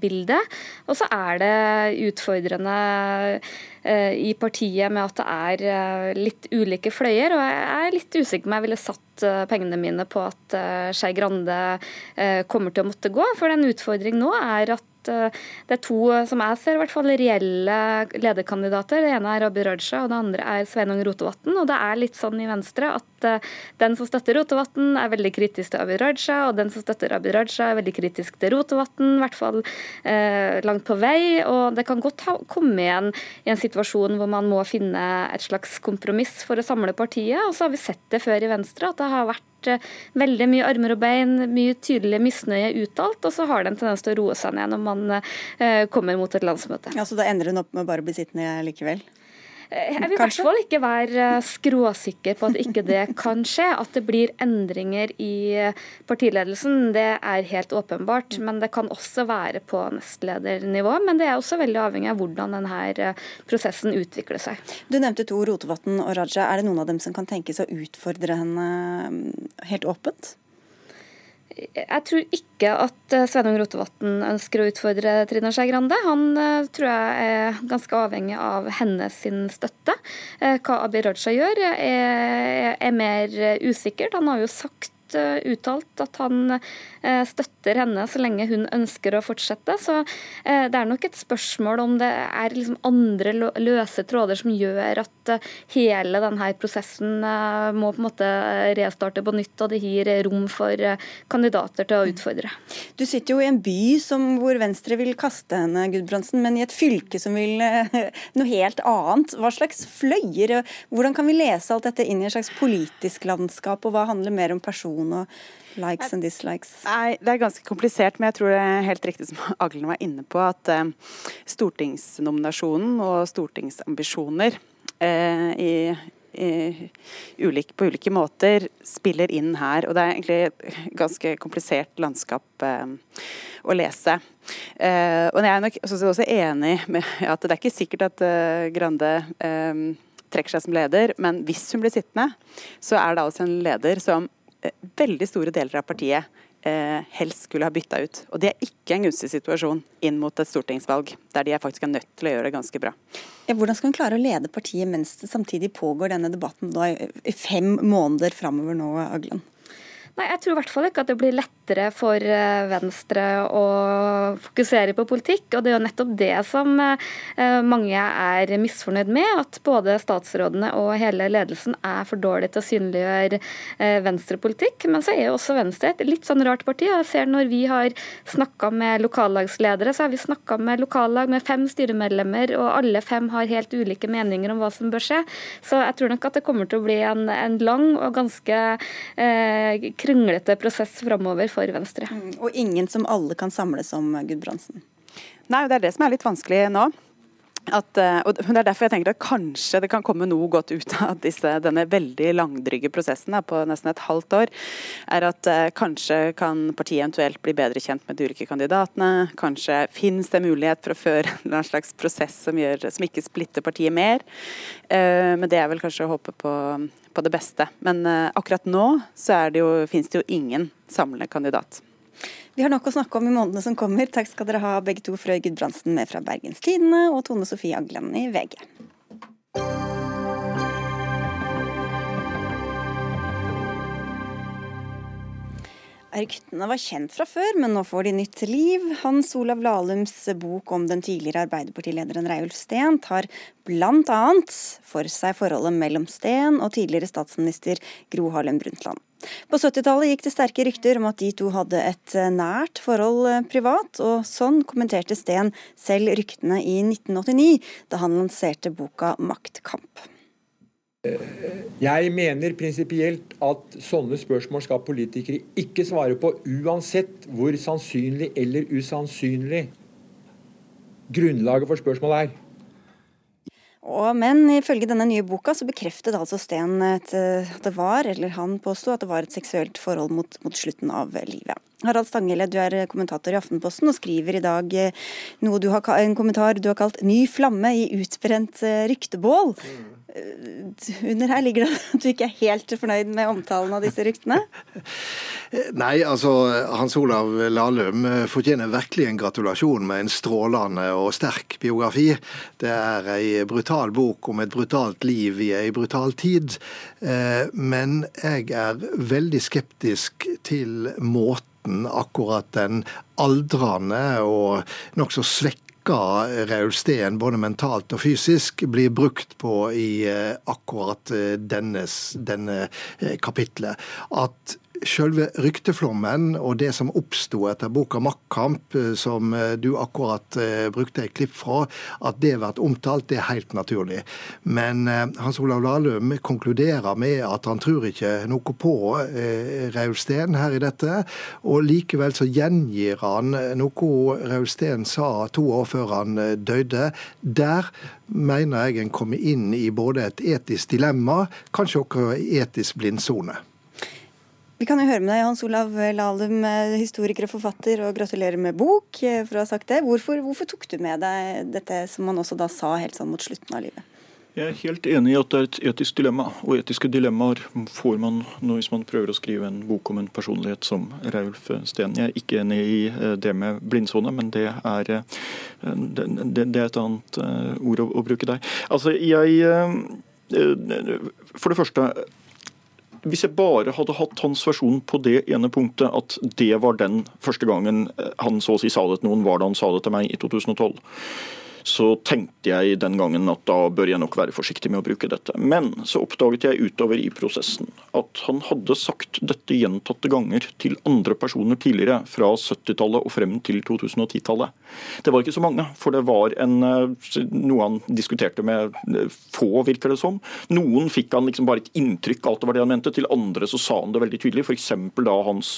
bildet. Og så er det utfordrende i partiet med at det er litt ulike fløyer. Og jeg er litt usikker på om jeg ville satt pengene mine på at Skei Grande kommer til å måtte gå. For en utfordring nå er at Eh, det er to eh, som jeg ser, i hvert fall reelle lederkandidater. Det ene er Abid Raja, og det andre er Sveinung Rotevatn. Og det er litt sånn i Venstre at eh, den som støtter Rotevatn, er veldig kritisk til Abid Raja, og den som støtter Abid Raja, er veldig kritisk til Rotevatn, i hvert fall eh, langt på vei. Og det kan godt ha, komme igjen i en situasjon hvor man må finne et slags kompromiss for å samle partiet. Og så har vi sett det før i Venstre, at det har vært veldig mye armer og bein, mye tydelig misnøye uttalt, og så har det en tendens til å roe seg ned når man eh, kommer mot et landsmøte. Ja, Så da ender hun opp med å bare bli sittende likevel? Jeg vil i hvert fall ikke være skråsikker på at ikke det kan skje. At det blir endringer i partiledelsen, det er helt åpenbart. Men det kan også være på nestledernivå. Men det er også veldig avhengig av hvordan denne prosessen utvikler seg. Du nevnte to, Rotevatn og Raja. Er det noen av dem som kan tenkes å utfordre henne helt åpent? Jeg tror ikke at eh, Sveinung Rotevatn ønsker å utfordre Trine Skei Grande. Han uh, tror jeg er ganske avhengig av hennes støtte. Uh, hva Abid Raja gjør, er, er mer usikkert. Han har jo sagt uttalt at han eh, støtter henne så lenge hun ønsker å fortsette. Så eh, det er nok et spørsmål om det er liksom andre løse tråder som gjør at eh, hele denne prosessen må på en måte restarte på nytt, og det gir rom for kandidater til å utfordre. Du sitter jo i en by som, hvor Venstre vil kaste henne, Gudbrandsen, men i et fylke som vil noe helt annet. Hva slags fløyer? Hvordan kan vi lese alt dette inn i et slags politisk landskap, og hva handler mer om person og likes and dislikes? Nei, Det er ganske komplisert, men jeg tror det er helt riktig som Aglen var inne på, at eh, stortingsnominasjonen og stortingsambisjoner eh, i, i ulike, på ulike måter spiller inn her. Og det er egentlig et ganske komplisert landskap eh, å lese. og jeg er nok også enig med at det er ikke sikkert at Grande trekker seg som leder, men hvis hun blir sittende, så er det altså en leder som Eh, veldig store deler av partiet eh, helst skulle ha bytta ut. Og det er ikke en gunstig situasjon inn mot et stortingsvalg, der de er faktisk er nødt til å gjøre det ganske bra. Ja, hvordan skal hun klare å lede partiet mens det samtidig pågår denne debatten da, i fem måneder framover nå, Aglen? Nei, Jeg tror i hvert fall ikke at det blir lettere for eh, Venstre å fokusere på politikk. Og det er jo nettopp det som eh, mange er misfornøyd med. At både statsrådene og hele ledelsen er for dårlig til å synliggjøre Venstre-politikk. Men så er jo også Venstre et litt sånn rart parti. jeg ser Når vi har snakka med lokallagsledere, så har vi snakka med lokallag med fem styremedlemmer, og alle fem har helt ulike meninger om hva som bør skje. Så jeg tror nok at det kommer til å bli en, en lang og ganske eh, kronglete prosess framover for Venstre. Mm, og ingen som alle kan samles om, Gudbrandsen? Nei, det er det som er litt vanskelig nå. At, eh, og Det er derfor jeg tenker at kanskje det kan komme noe godt ut av disse, denne veldig langdrygge prosessen på nesten et halvt år. er at uh, Kanskje kan partiet eventuelt bli bedre kjent med de ulike kandidatene. Kanskje finnes det mulighet for å føre en slags prosess som, gjør, som ikke splitter partiet mer. Men det er vel kanskje å håpe på på det beste. Men uh, akkurat nå så det jo, finnes det jo ingen samlende kandidat. Vi har nok å snakke om i månedene som kommer. Takk skal dere ha begge to, Frøy Gudbrandsen med fra Bergens Tidende og Tone Sofie Aglen i VG. Ryktene var kjent fra før, men nå får de nytt liv. Hans Olav Lahlums bok om den tidligere Arbeiderpartilederen Reiulf Steen tar bl.a. for seg forholdet mellom Steen og tidligere statsminister Gro Harlem Brundtland. På 70-tallet gikk det sterke rykter om at de to hadde et nært forhold eh, privat, og sånn kommenterte Steen selv ryktene i 1989, da han lanserte boka Maktkamp. Jeg mener prinsipielt at sånne spørsmål skal politikere ikke svare på, uansett hvor sannsynlig eller usannsynlig grunnlaget for spørsmålet er. Og, men ifølge denne nye boka så bekreftet altså Sten at det var, eller han påsto, at det var et seksuelt forhold mot, mot slutten av livet. Harald Stanghelle, du er kommentator i Aftenposten og skriver i dag noe du har, en kommentar du har kalt 'Ny flamme i utbrent ryktebål'. Mm. Under her ligger det at du ikke er helt fornøyd med omtalen av disse ryktene? Nei, altså Hans Olav Lahlum fortjener virkelig en gratulasjon med en strålende og sterk biografi. Det er ei brutal bok om et brutalt liv i ei brutal tid. Eh, men jeg er veldig skeptisk til måten akkurat den aldrende og nokså svekka Raul Steen både mentalt og fysisk blir brukt på i eh, akkurat eh, dennes, denne eh, kapitlet. At selve rykteflommen og det som oppsto etter boka 'Maktkamp', eh, som eh, du akkurat eh, brukte et klipp fra, at det blir omtalt, det er helt naturlig. Men Hans Olav Lahlum konkluderer med at han tror ikke noe på Raul Steen her i dette, og likevel så gjengir han noe Raul Steen sa to år før han døde. Der mener jeg en kommer inn i både et etisk dilemma, kanskje også etisk blindsone. Vi kan jo høre med deg, Hans Olav Lahlum, historiker og forfatter, og gratulerer med bok eh, for å ha sagt det. Hvorfor, hvorfor, tok du med deg dette som han også da sa helt sånn mot slutten av livet? Jeg er helt enig i at det er et etisk dilemma, og etiske dilemmaer får man hvis man prøver å skrive en bok om en personlighet som Raulf Steen. Jeg er ikke enig i eh, det med blindsone, men det er, det, det, er et annet ord å, å bruke der. Altså, jeg For det første hvis jeg bare hadde hatt hans versjon på det ene punktet, at det var den første gangen han så å si sa det til noen, var da han sa det til meg i 2012 så tenkte jeg den gangen at da bør jeg nok være forsiktig med å bruke dette. Men så oppdaget jeg utover i prosessen at han hadde sagt dette gjentatte ganger til andre personer tidligere, fra 70-tallet og frem til 2010-tallet. Det var ikke så mange, for det var en, eh, noe han diskuterte med eh, få, virker det som. Noen fikk han liksom bare et inntrykk av at det var det han mente, til andre så sa han det veldig tydelig. F.eks. da hans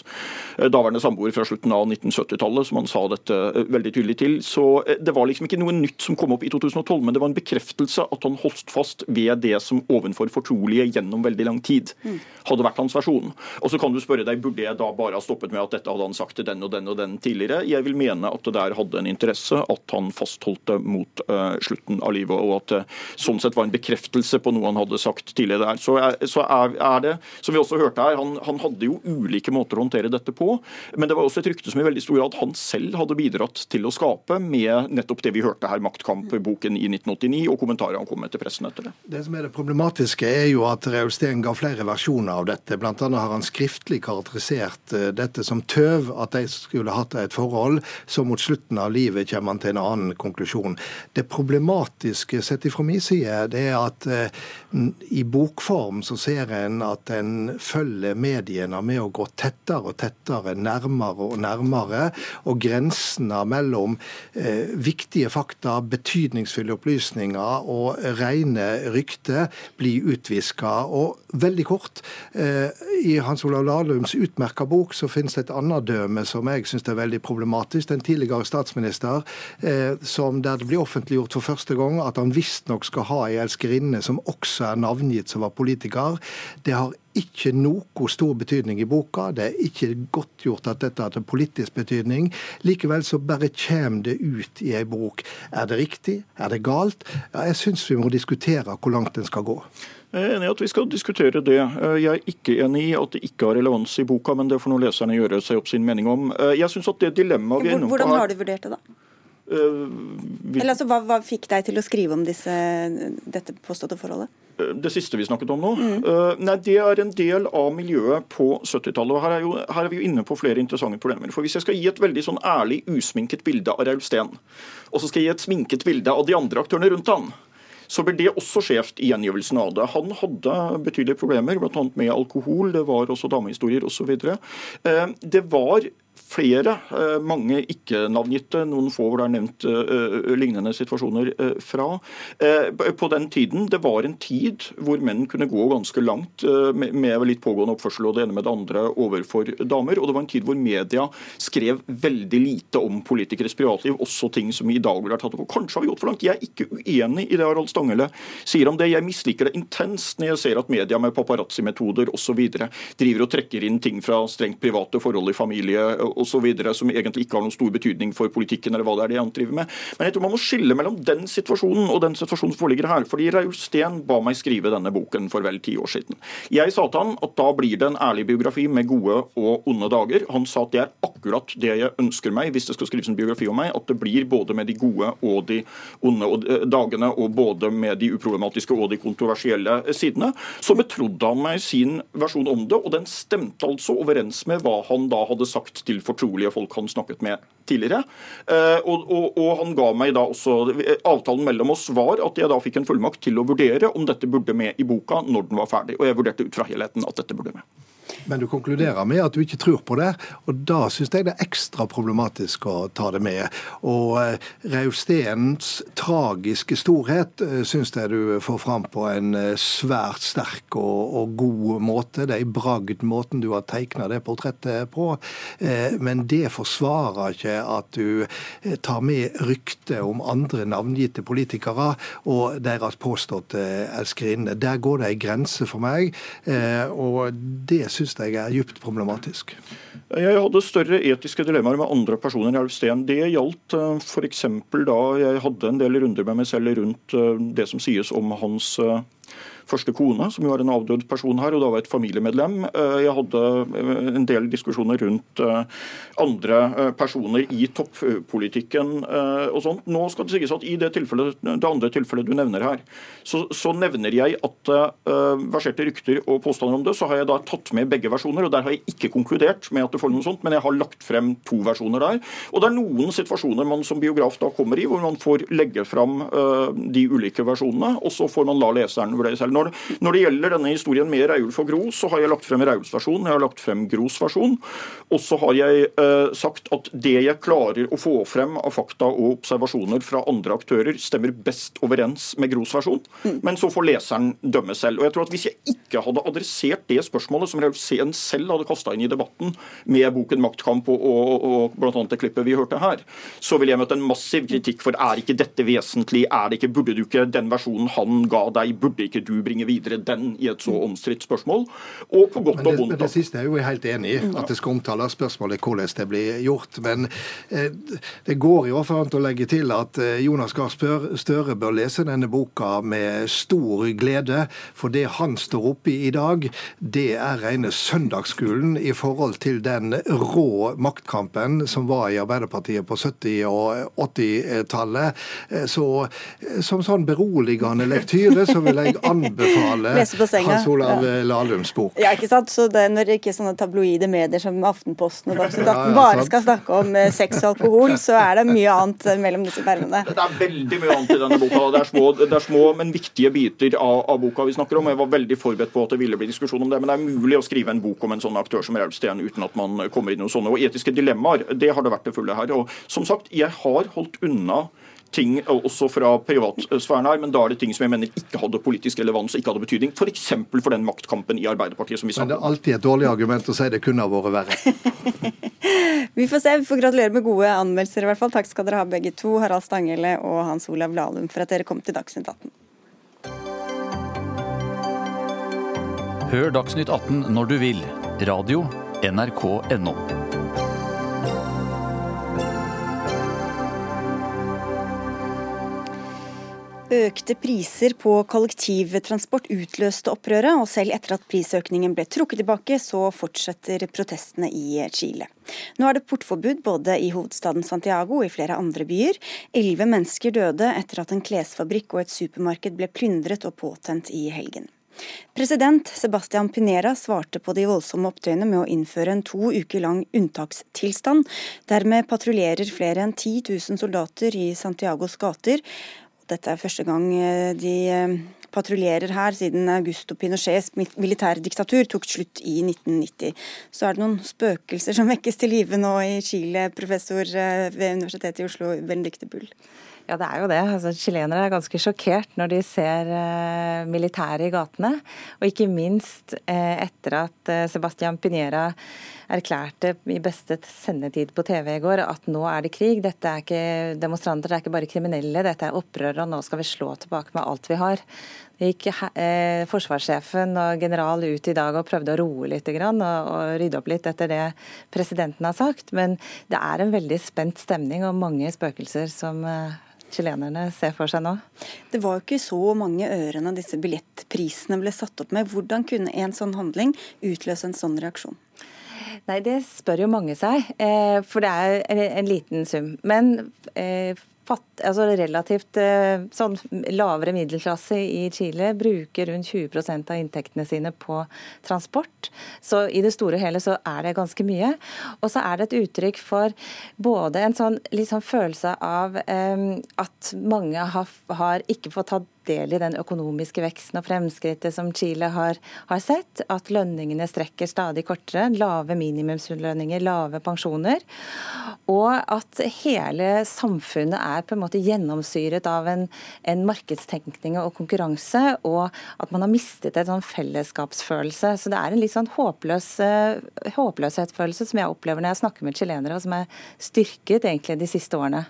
eh, daværende samboer fra slutten av 1970-tallet, som han sa dette veldig tydelig til. Så det var liksom ikke noe nytt som kom opp i 2012, men det var en bekreftelse at han holdt fast ved det som ovenfor fortrolige gjennom veldig lang tid mm. hadde vært hans versjon. Og så kan du spørre deg, Burde jeg da bare ha stoppet med at dette hadde han sagt til den og den og den tidligere? Jeg vil mene at det der hadde en interesse, at han fastholdt det mot uh, slutten av livet, og at det uh, sånn sett var en bekreftelse på noe han hadde sagt tidligere der. Så, er, så er, er, det, som vi også hørte her, han, han, hadde jo ulike måter å håndtere dette på, men det var også et rykte som i veldig stor grad han selv hadde bidratt til å skape med nettopp det vi hørte her maktkampboken i 1989 og kommentarer han kom med til pressen etter det. Det som er det problematiske, er jo at Raul Steen ga flere versjoner av dette. Blant annet har han skriftlig karakterisert eh, dette som tøv, at de skulle hatt et forhold. Så mot slutten av livet kommer han til en annen konklusjon. Det problematiske sett ifra min side, det er at eh, i bokform så ser en at en følger mediene med å gå tettere og tettere, nærmere og nærmere. Og grensene mellom eh, viktige fakta, betydningsfulle opplysninger og rene rykter blir utviska. Og veldig kort, eh, i Hans Olav Lahlums utmerka bok så finnes det et annet døme som jeg syns er veldig problematisk. En tidligere statsminister eh, som der det blir offentliggjort for første gang at han visstnok skal ha ei elskerinne som også er navngitt som var politiker. Det har ikke noe stor betydning i boka. Det er ikke godtgjort at dette har politisk betydning. Likevel så bare kommer det ut i ei bok. Er det riktig? Er det galt? Ja, jeg syns vi må diskutere hvor langt den skal gå. Jeg er enig i at vi skal diskutere det. Jeg er ikke enig i at det ikke har relevans i boka, men det får nå leserne gjøre seg opp sin mening om. Jeg synes at det dilemmaet vi er inne på Hvordan har du vurdert det, da? Uh, vi... Eller altså, hva, hva, fikk deg til å skrive om disse, dette påståtte forholdet? Det siste vi snakket om nå? Mm. Uh, nei, Det er en del av miljøet på 70-tallet. og her er, jo, her er, vi jo inne på flere interessante problemer. For Hvis jeg skal gi et veldig sånn ærlig, usminket bilde av Raul Steen, og så skal jeg gi et sminket bilde av de andre aktørene rundt han, så blir det også skjevt i gjengivelsen av det. Han hadde betydelige problemer, bl.a. med alkohol, det var også damehistorier osv. Uh, det var flere, eh, mange ikke-navngitte, noen få hvor det er nevnt uh, lignende situasjoner fra. På den tiden, Det var en tid hvor menn kunne gå ganske langt med, litt pågående oppførsel og det ene med det andre overfor damer. Og det var en tid hvor media skrev veldig lite om politikeres privatliv, også ting som i dag ville vært tatt opp. Kanskje har vi gått for langt. Jeg er ikke uenig i det Harald Stangele sier om det. Jeg misliker det intenst når jeg ser at media med paparazzi-metoder osv. driver og trekker inn ting fra strengt private forhold i familie osv. som egentlig ikke har noen stor betydning for politikken eller hva det er de annet driver med. Men jeg tror man må skille mellom den situasjonen og den situasjonen som foreligger her. Fordi Raul Steen ba meg skrive denne boken for vel ti år siden. Jeg sa til han at da blir det en ærlig biografi med gode og onde dager. Han sa at det er akkurat det jeg ønsker meg hvis det skal skrives en biografi om meg. At det blir både med de gode og de onde dagene, og både med de uproblematiske og de kontroversielle sidene. Så betrodde han meg sin versjon om det, og den stemte altså overens med hva han da hadde sagt til fortrolige folk han snakket med tidligere. Eh, og, og, og, han ga meg da også Avtalen mellom oss var at jeg da fikk en fullmakt til å vurdere om dette burde med i boka når den var ferdig. Og jeg vurderte ut fra helheten at dette burde med. Men du konkluderer med at du ikke tror på det. Og da syns jeg det er ekstra problematisk å ta det med. Og eh, tragiske storhet eh, syns jeg du får fram på en eh, svært sterk og, og god måte. Det er i bragd måten du har tegna det portrettet på. Men det forsvarer ikke at du tar med ryktet om andre navngitte politikere og deres påståtte elskerinne. Der går det ei grense for meg, og det syns jeg er djupt problematisk. Jeg hadde større etiske dilemmaer med andre personer Alf Steen. Det gjaldt eh, f.eks. da jeg hadde en del runder med meg selv rundt eh, det som sies om hans eh, første kone, som jo er en avdød person her, og da var et familiemedlem. Eh, jeg hadde eh, en del diskusjoner rundt eh, andre personer i toppolitikken og sånt. Nå skal det sies at i det, det andre tilfellet du nevner her, så, så nevner jeg at det verserte rykter og påstander om det. Så har jeg da tatt med begge versjoner, og der har jeg ikke konkludert med at det får noe sånt, men jeg har lagt frem to versjoner der. Og det er noen situasjoner man som biograf da kommer i, hvor man får legge fram de ulike versjonene, og så får man la leseren vurdere selv. Når, når, det gjelder denne historien med Reulf og Gro, så har jeg lagt frem Rauls versjon, jeg har lagt frem Gros versjon. Og så har jeg eh, sagt at det jeg klarer å få frem av fakta og observasjoner fra andre aktører, stemmer best overens med Gros versjon. Mm. Men så får leseren dømme selv. Og jeg tror at Hvis jeg ikke hadde adressert det spørsmålet som Reulf Sehn selv hadde kasta inn i debatten med boken 'Maktkamp' og, og, og bl.a. det klippet vi hørte her, så ville jeg møtt en massiv kritikk for er ikke dette vesentlig, er det ikke, burde du ikke den versjonen han ga deg, burde ikke du bringe videre den i et så omstridt spørsmål. Og på godt og vondt. Det, det siste er jo helt enig i, at det skal omtales. Spørsmålet er hvordan det blir gjort. Men eh, det går i hvert fall an å legge til at eh, Jonas Gahr Støre bør lese denne boka med stor glede. For det han står oppe i i dag, det er rene søndagsskolen i forhold til den rå maktkampen som var i Arbeiderpartiet på 70- og 80-tallet. Eh, så som sånn beroligende lektyre så vil jeg anbefale Hans Olav ja. Lahlums bok. Ja, ikke sant? Så det, Når ikke sånne tabloide medier som Aftenposten og Dagsnytt 18 bare skal snakke om eh, sex og alkohol, så er det mye annet eh, mellom disse permene. Det er veldig mye annet i denne boka. Det er små, det er små men viktige biter av, av, boka vi snakker om. Jeg var veldig forberedt på at det ville bli diskusjon om det. Men det er mulig å skrive en bok om en sånn aktør som Raulsten uten at man kommer i noen sånne. Og etiske dilemmaer, det har det vært det fulle her. Og som sagt, jeg har holdt unna ting også fra privatsfæren her, men da er det ting som jeg mener ikke hadde politisk relevans og ikke hadde betydning. F.eks. For, for den maktkampen i Arbeiderpartiet som vi snakker om. Men det er alltid et dårlig argument å si det kunne ha vært verre. vi får se. Vi får gratulere med gode anmeldelser i hvert fall. Takk skal dere ha begge to, Harald Stangele og Hans Olav Lahlum, for at dere kom til Dagsnytt 18. Hør Dagsnytt 18 når du vil. Radio NRK.no. Økte priser på kollektivtransport utløste opprøret, og selv etter at prisøkningen ble trukket tilbake, så fortsetter protestene i Chile. Nå er det portforbud både i hovedstaden Santiago og i flere andre byer. Elleve mennesker døde etter at en klesfabrikk og et supermarked ble plyndret og påtent i helgen. President Sebastian Pinera svarte på de voldsomme opptøyene med å innføre en to uker lang unntakstilstand. Dermed patruljerer flere enn 10 000 soldater i Santiagos gater, dette er første gang eh, de eh, patruljerer her siden Augusto Pinochets militærdiktatur tok slutt i 1990. Så er det noen spøkelser som vekkes til live nå i Chile, professor eh, ved Universitetet i Oslo, Benedicte Bull. Ja, det er jo det. Altså, chilenere er ganske sjokkert når de ser uh, militæret i gatene. Og ikke minst uh, etter at uh, Sebastian Pinera erklærte i beste sendetid på TV i går at nå er det krig. Dette er ikke demonstranter, det er ikke bare kriminelle, dette er opprørere, og nå skal vi slå tilbake med alt vi har. Det gikk eh, forsvarssjefen og general ut i dag og prøvde å roe litt og, og rydde opp litt etter det presidenten har sagt. Men det er en veldig spent stemning og mange spøkelser som eh, chilenerne ser for seg nå? Det var jo ikke så mange ørene disse billettprisene ble satt opp med. Hvordan kunne en sånn handling utløse en sånn reaksjon? Nei, det spør jo mange seg, eh, for det er en liten sum. Men eh, fatt, altså relativt eh, sånn lavere middelklasse i Chile bruker rundt 20% av inntektene sine på transport. Så i det store og hele så er det ganske mye. Og så er det et uttrykk for både en sånn, sånn følelse av um, at mange har, har, ikke fått tatt del i den økonomiske veksten og fremskrittet som Chile har, har, sett. At lønningene strekker stadig kortere. Lave minimumslønninger, lave pensjoner. Og at hele samfunnet er på en måte gjennomsyret av en, en markedstenkning og konkurranse, og at man har mistet en sånn fellesskapsfølelse. Så det er en litt sånn håpløs, håpløshetsfølelse som jeg opplever når jeg snakker med chilenere, og som er styrket egentlig de siste årene.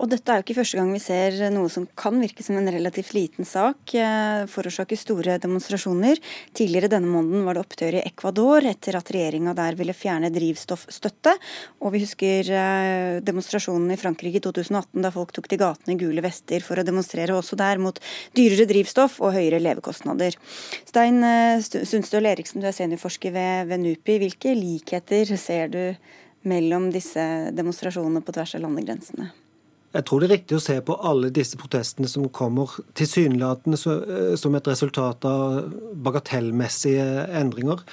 Og dette er jo ikke første gang vi ser noe som kan virke som en relativt liten sak, eh, forårsake store demonstrasjoner. Tidligere denne måneden var det opptøyer i Ecuador etter at regjeringa der ville fjerne drivstoffstøtte. Og vi husker eh, demonstrasjonen i Frankrike i 2018 da folk tok til gatene i gule vester for å demonstrere også der mot dyrere drivstoff og høyere levekostnader. Stein eh, Sundstøl Eriksen, du er seniorforsker ved, ved NUPI. Hvilke likheter ser du mellom disse demonstrasjonene på tvers av landegrensene? Jeg tror det er riktig å se på alle disse protestene som kommer tilsynelatende eh, som et resultat av bagatellmessige endringer.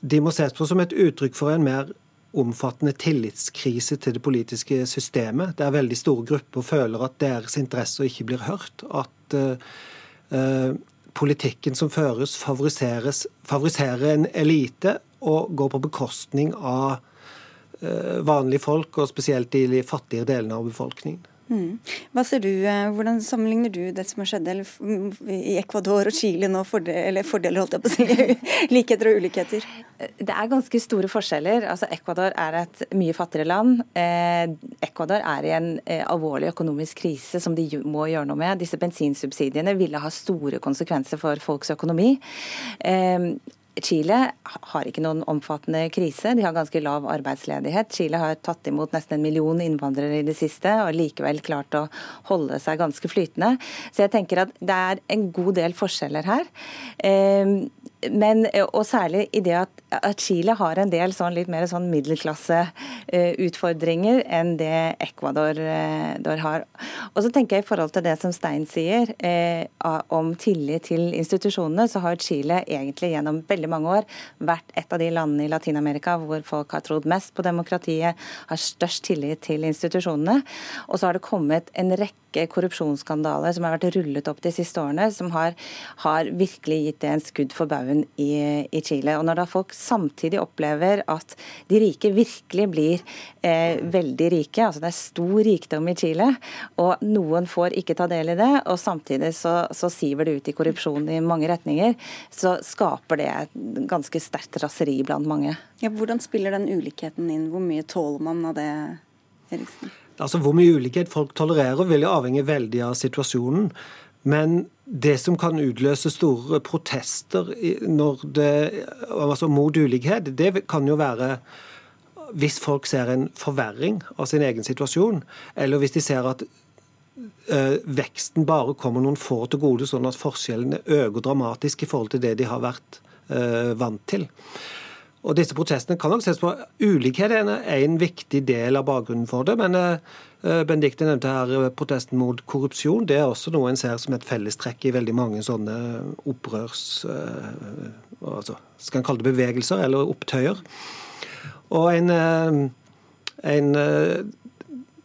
De må ses på som et uttrykk for en mer omfattende tillitskrise til det politiske systemet. Der veldig store grupper føler at deres interesser ikke blir hørt. At uh, politikken som føres, favoriserer en elite og går på bekostning av vanlige folk, og spesielt i de fattigere delene av befolkningen. Mm. Hva ser du, eh, Hvordan sammenligner du det som har skjedd i Ecuador og Chile nå, fordel, eller fordeler, holdt jeg på å si, likheter og ulikheter? Det er ganske store forskjeller. Altså, Ecuador er et mye fattigere land. Eh, Ecuador er i en eh, alvorlig økonomisk krise som de må gjøre noe med. Disse bensinsubsidiene ville ha store konsekvenser for folks økonomi. Eh, Chile har ikke noen omfattende krise. De har ganske lav arbeidsledighet. Chile har tatt imot nesten en million innvandrere i det siste, og likevel klart å holde seg ganske flytende. Så jeg tenker at det er en god del forskjeller her. Ehm, men, og særlig i det at, at Chile har en del sånn litt mer sånn middelklasseutfordringer enn det Ecuador uh, har. Og så tenker jeg I forhold til det som Stein sier uh, om tillit til institusjonene, så har Chile egentlig gjennom veldig mange år vært et av de landene i Latin-Amerika hvor folk har trodd mest på demokratiet, har størst tillit til institusjonene. Og så har det kommet en rekke korrupsjonsskandaler som har vært rullet opp de siste årene, som har, har virkelig gitt det en skudd for baugen i, i, Chile. Og når da folk samtidig opplever at de rike virkelig blir eh, veldig rike, altså det er stor rikdom i Chile, og noen får ikke ta del i det, og samtidig så, så siver det ut i korrupsjon i mange retninger, så skaper det et ganske sterkt raseri blant mange. Ja, hvordan spiller den ulikheten inn? Hvor mye tåler man av det, Eriksen? Altså Hvor mye ulikhet folk tolererer, vil jo avhenge veldig av situasjonen. Men det som kan utløse store protester det, altså mot ulikhet, det kan jo være hvis folk ser en forverring av sin egen situasjon, eller hvis de ser at øh, veksten bare kommer noen få til gode, sånn at forskjellene øker dramatisk i forhold til det de har vært øh, vant til. Og disse protestene kan nok ses på. Ulikhet er en viktig del av bakgrunnen for det. Men uh, Benedicte nevnte her eh, protesten mot korrupsjon. Det er også noe en ser som et fellestrekk i veldig mange sånne opprørs... Uh, altså, skal en kalle det bevegelser eller opptøyer. Og en, en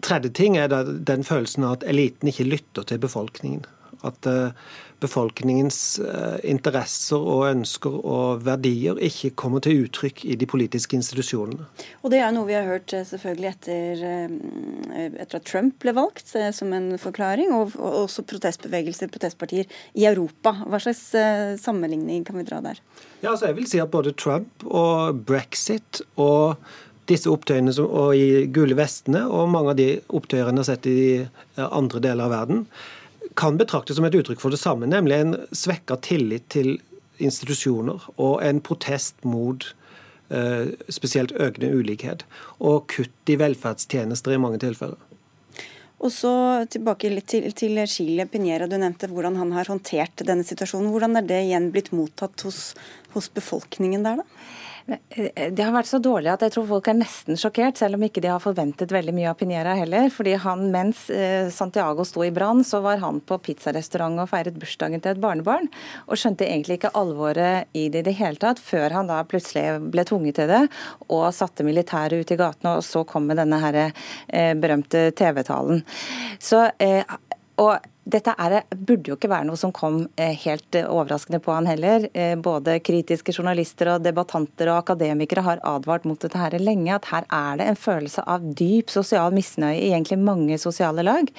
tredje ting er den følelsen av at eliten ikke lytter til befolkningen. At befolkningens eh, interesser og ønsker og verdier ikke kommer til uttrykk i de politiske institusjonene. Og Det er noe vi har hørt eh, selvfølgelig etter, eh, etter at Trump ble valgt, som en forklaring, og også protestbevegelser, protestpartier i Europa. Hva slags sammenligning kan vi dra der? Ja, altså jeg vil si at Både Trump og brexit og disse opptøyene og i gule vestene og mange av de opptøyene vi har sett i andre deler av verden, kan betraktes som et uttrykk for det samme, nemlig en svekka tillit til institusjoner og en protest mot uh, spesielt økende ulikhet. Og kutt i velferdstjenester i mange tilfeller. Og så tilbake litt til, til Chile Pinera, du nevnte hvordan han har håndtert denne situasjonen. Hvordan er det igjen blitt mottatt hos, hos befolkningen der, da? Eh, det har vært så dårlig at jeg tror folk er nesten sjokkert, selv om ikke de har forventet veldig mye av Pinera heller. fordi han, Mens eh, Santiago sto i brann, så var han på pizzarestaurant og feiret bursdagen til et barnebarn. Og skjønte egentlig ikke alvoret i det i det hele tatt, før han da plutselig ble tvunget til det og satte militæret ut i gatene, og så kom med denne her, eh, berømte TV-talen. Så og dette er, burde jo ikke være noe som kom eh, helt eh, overraskende på han heller. Eh, både kritiske journalister og debattanter og akademikere har advart mot dette her lenge. At her er det en følelse av dyp sosial misnøye i egentlig mange sosiale lag,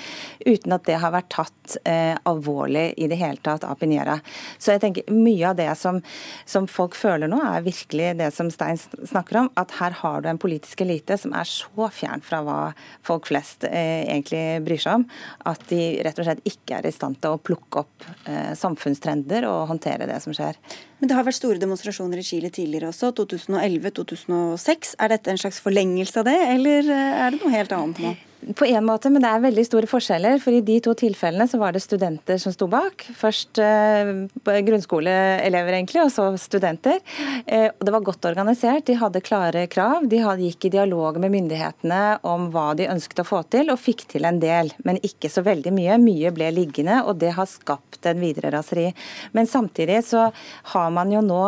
uten at det har vært tatt eh, alvorlig i det hele tatt av Pinera. Så jeg tenker mye av det som, som, folk føler nå, er virkelig det som Stein snakker om. At her har du en politisk elite som er så fjern fra hva folk flest eh, egentlig bryr seg om, at de rett og slett ikke ikke er i stand til å plukke opp eh, samfunnstrender og håndtere det som skjer. Men Det har vært store demonstrasjoner i Chile tidligere også, 2011-2006. Er dette en slags forlengelse av det, eller eh, er det noe helt annet nå? På en måte, men det er veldig store forskjeller. for I de to tilfellene så var det studenter som sto bak. Først eh, grunnskoleelever, egentlig, og så studenter. Eh, det var godt organisert. De hadde klare krav. De hadde, gikk i dialog med myndighetene om hva de ønsket å få til, og fikk til en del. Men ikke så veldig mye. Mye ble liggende, og det har skapt en videre raseri. Men samtidig så har man jo nå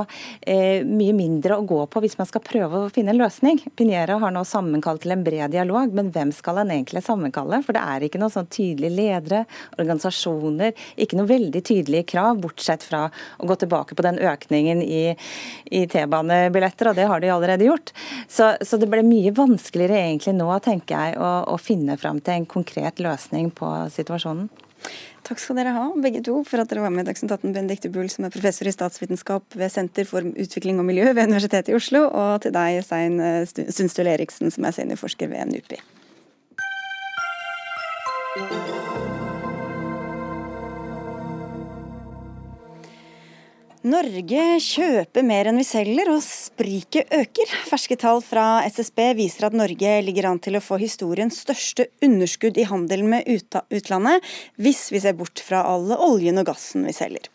eh, mye mindre å gå på hvis man skal prøve å finne en løsning. Pinera har nå sammenkalt til en bred dialog, men hvem skal en egentlig egentlig sammenkalle. For det er ikke noen sånn tydelige ledere, organisasjoner, ikke noe veldig tydelige krav, bortsett fra å gå tilbake på den økningen i, i T-banebilletter, og det har de allerede gjort. Så, så, det ble mye vanskeligere egentlig nå, tenker jeg, å, å finne fram til en konkret løsning på situasjonen. Takk skal dere ha, begge to, for at dere var med i Dagsnytt 18. Benedicte Bull, som er professor i statsvitenskap ved Senter for utvikling og miljø ved Universitetet i Oslo, og til deg, Stein Sundstøl Eriksen, som er seniorforsker ved NUPI. Música Norge kjøper mer enn vi selger, og spriket øker. Ferske tall fra SSB viser at Norge ligger an til å få historiens største underskudd i handelen med utlandet, hvis vi ser bort fra alle oljen og gassen vi selger.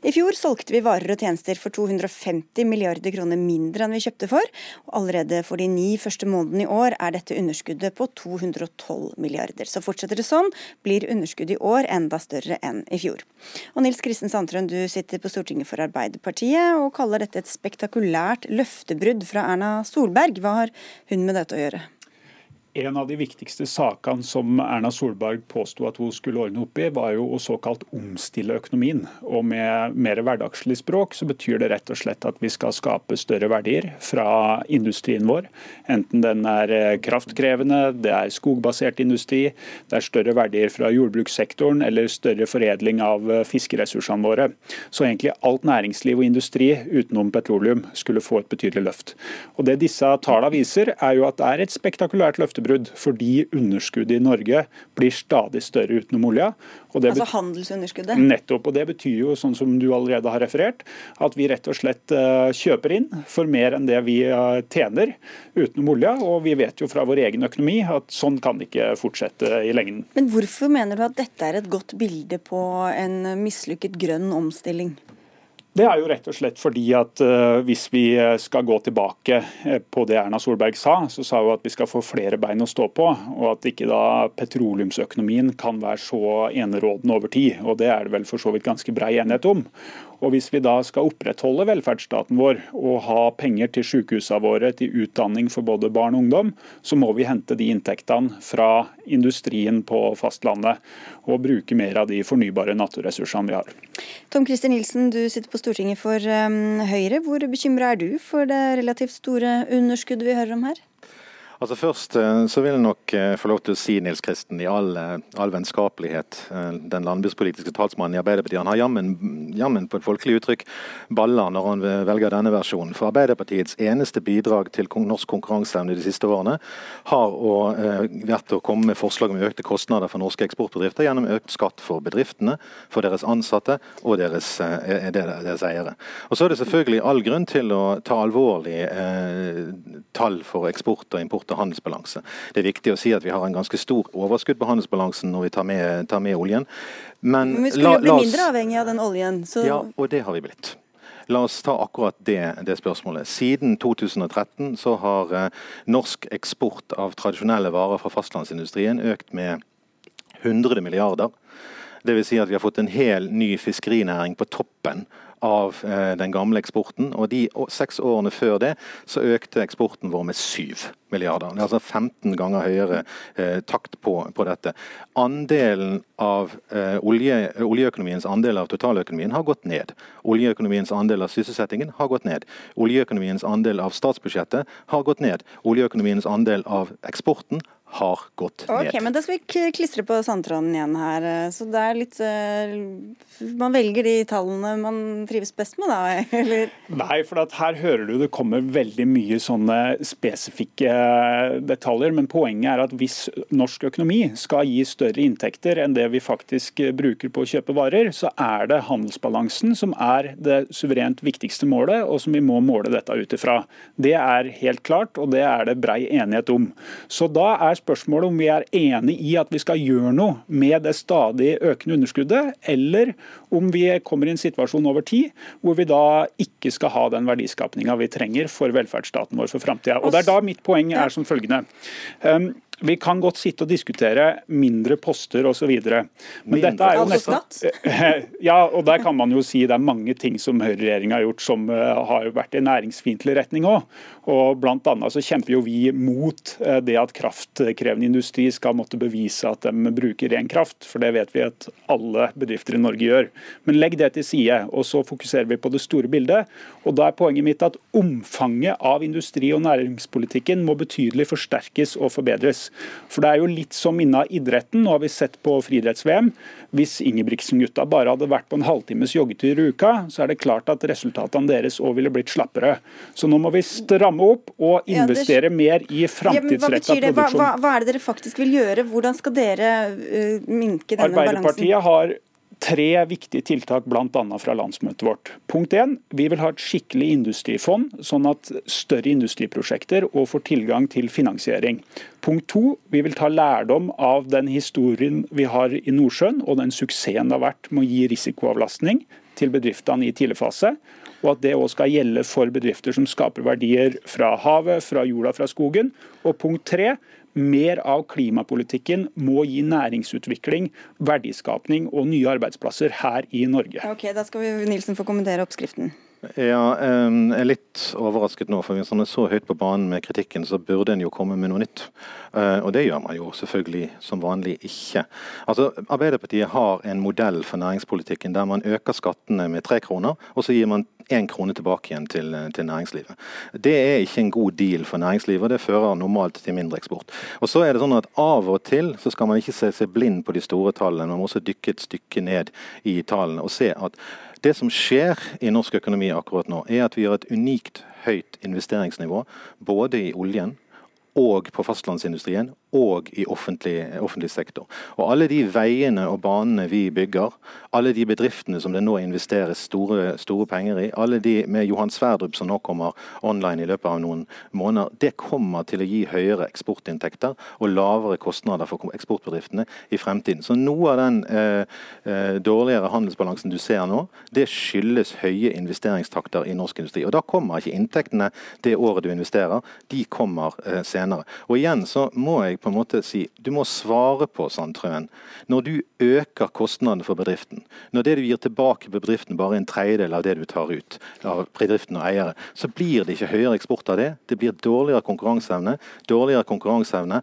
I fjor solgte vi varer og tjenester for 250 milliarder kroner mindre enn vi kjøpte for, og allerede for de ni første månedene i år er dette underskuddet på 212 milliarder. Så fortsetter det sånn, blir underskuddet i år enda større enn i fjor. Og Nils Kristen Sandtrøen, du sitter på Stortinget for Arbeiderpartiet. Arbeiderpartiet, og kaller dette et spektakulært løftebrudd fra Erna Solberg. Hva har hun med dette å gjøre? En av de viktigste sakene som Erna Solberg påsto at hun skulle ordne opp i, var jo å såkalt omstille økonomien. Og med mer hverdagslig språk så betyr det rett og slett at vi skal skape større verdier fra industrien vår. Enten den er eh, kraftkrevende, det er skogbasert industri, det er større verdier fra jordbrukssektoren eller større foredling av eh, fiskeressursene våre. Så egentlig alt næringsliv og industri utenom petroleum skulle få et betydelig løft. Og Det disse tallene viser, er jo at det er et spektakulært løftebrudd løftebrudd fordi underskuddet i Norge blir stadig større utenom olja. altså handelsunderskuddet? Nettopp. og Det betyr jo, sånn som du allerede har referert, at vi rett og slett uh, kjøper inn for mer enn det vi uh, tjener utenom olja. Og vi vet jo fra vår egen økonomi at sånn kan det ikke fortsette i lengden. Men hvorfor mener du at dette er et godt bilde på en mislykket grønn omstilling? Det er jo rett og slett fordi at uh, hvis vi eh, skal gå tilbake eh, på det Erna Solberg sa, så sa hun at vi skal få flere bein å stå på, og at ikke da petroleumsøkonomien kan være så enerådende over tid. Og det er det vel for så vidt ganske brei enighet om. Og Hvis vi da skal opprettholde velferdsstaten vår og ha penger til sykehusene våre, til utdanning for både barn og ungdom, så må vi hente de inntektene fra industrien på fastlandet og bruke mer av de fornybare naturressursene vi har. Tom Christer Nilsen, du sitter på Stortinget for um, Høyre. Hvor bekymra er du for det relativt store underskuddet vi hører om her? Altså Først eh, så vil jeg nok eh, få lov til å si Nils Kristen, i all, eh, all vennskapelighet, den landbrukspolitiske talsmannen i Arbeiderpartiet, han har jammen, jammen på et folkelig uttrykk baller når han velger denne versjonen. For Arbeiderpartiets eneste bidrag til norsk konkurranseevne de siste årene har å, vært å komme med forslag om økte kostnader for norske eksportbedrifter gjennom økt skatt for bedriftene, for deres ansatte og deres, deres eiere. Og Så er det selvfølgelig all grunn til å ta alvorlig eh, tall for eksport og import og handelsbalanse. Det er viktig å si at vi har en ganske stor overskudd på handelsbalansen når vi tar med, tar med oljen. Men, Men vi skulle jo bli mindre avhengig av den oljen. Så... Ja, og det har vi blitt. La oss ta akkurat det, det, spørsmålet. Siden 2013 så har eh, norsk eksport av tradisjonelle varer fra fastlandsindustrien økt med 100 milliarder. Dvs. Si at vi har fått en hel ny fiskerinæring på toppen av eh, den gamle eksporten. Og de seks årene før det så økte eksporten vår med 7 milliarder. Det er altså 15 ganger høyere eh, takt på, på, dette. Andelen av eh, olje, Oljeøkonomiens andel av totaløkonomien har gått ned. Oljeøkonomiens andel av sysselsettingen har gått ned. Oljeøkonomiens andel av statsbudsjettet har gått ned. Oljeøkonomiens andel av eksporten har gått ned. Ok, men Da skal vi klistre på sandtråden igjen her. Så det er litt eh, Man velger de tallene man trives best med, da? Eller? Nei, for her hører du det kommer veldig mye sånne spesifikke detaljer. Men poenget er at hvis norsk økonomi skal gi større inntekter enn det vi faktisk bruker på å kjøpe varer, så er det handelsbalansen som er det suverent viktigste målet, og som vi må måle dette ut ifra. Det er helt klart, og det er det brei enighet om. Så da er spørsmålet om vi er enig i at vi skal gjøre noe med det stadig økende underskuddet, eller om vi kommer i en situasjon over tid hvor vi da ikke skal ha den verdiskapinga vi trenger for velferdsstaten vår for framtida. Det er da mitt poeng er som følgende. Um, vi kan godt sitte og diskutere mindre poster osv. Men dette er jo nesten Ja, og der kan man jo si det er mange ting som høyreregjeringa har gjort som eh, har vært i næringsfiendtlig retning òg. Og annet så kjemper jo vi mot eh, det at kraftkrevende industri skal måtte bevise at de bruker ren kraft, for det vet vi at alle bedrifter i Norge gjør. Men legg det til side, og så fokuserer vi på det store bildet. Og da er poenget mitt at omfanget av industri- og næringspolitikken må betydelig forsterkes og forbedres. For det er jo litt som innen idretten. Nå har vi sett på friidretts-VM. Hvis Ingebrigtsen-gutta bare hadde vært på en halvtimes joggetur i uka, så er det klart at resultatene deres òg ville blitt slappere. Så nå må vi stramme opp og investere mer i framtidsretta ja, produksjon. Hva, hva, er det dere faktisk vil gjøre? Hvordan skal dere uh, minke denne balansen? Arbeiderpartiet har tre viktige tiltak bl.a. fra landsmøtet vårt. Punkt 1. Vi vil ha et skikkelig industrifond, sånn at større industriprosjekter og får tilgang til finansiering. Punkt 2. Vi vil ta lærdom av den historien vi har i Nordsjøen og den suksessen det har vært med å gi risikoavlastning til bedriftene i tidlig fase. Og at det òg skal gjelde for bedrifter som skaper verdier fra havet, fra jorda, fra skogen. Og punkt 3 mer av klimapolitikken må gi næringsutvikling, verdiskapning og nye arbeidsplasser her i Norge. Ok, Da skal vi Nilsen få kommentere oppskriften. Ja, Jeg er litt overrasket nå. for Hvis han er så høyt på banen med kritikken, så burde en jo komme med noe nytt. Eh, og det gjør man jo selvfølgelig som vanlig ikke. Altså, Arbeiderpartiet har en modell for næringspolitikken der man øker skattene med tre kroner, og så gir man én krone tilbake igjen til, til, næringslivet. Det er ikke en god deal for næringslivet, og det fører normalt til mindre eksport. Og så er det sånn at Av og til så skal man ikke se seg blind på de store tallene, man må også dykke et stykke ned i tallene og se at det som skjer i norsk økonomi akkurat nå, er at vi har et unikt høyt investeringsnivå både i oljen og på fastlandsindustrien og i offentlig, offentlig, sektor. Og Alle de veiene og banene vi bygger, alle de bedriftene som det nå investeres store, store penger i, alle de med Johan Sverdrup som nå kommer online i løpet av noen måneder, det kommer til å gi høyere eksportinntekter og lavere kostnader for eksportbedriftene i fremtiden. Så Noe av den eh, eh, dårligere handelsbalansen du ser nå, det skyldes høye investeringstakter i norsk industri. Og Da kommer ikke inntektene det året du investerer, de kommer eh, senere. Og igjen så må jeg på en måte si du må svare på, Sandtrøen. Når du øker kostnadene for bedriften, når det du gir tilbake bedriften bare er en tredjedel av det du tar ut av bedriften og eiere, så blir det ikke høyere eksport av det. Det blir dårligere konkurranseevne. Dårligere konkurranseevne.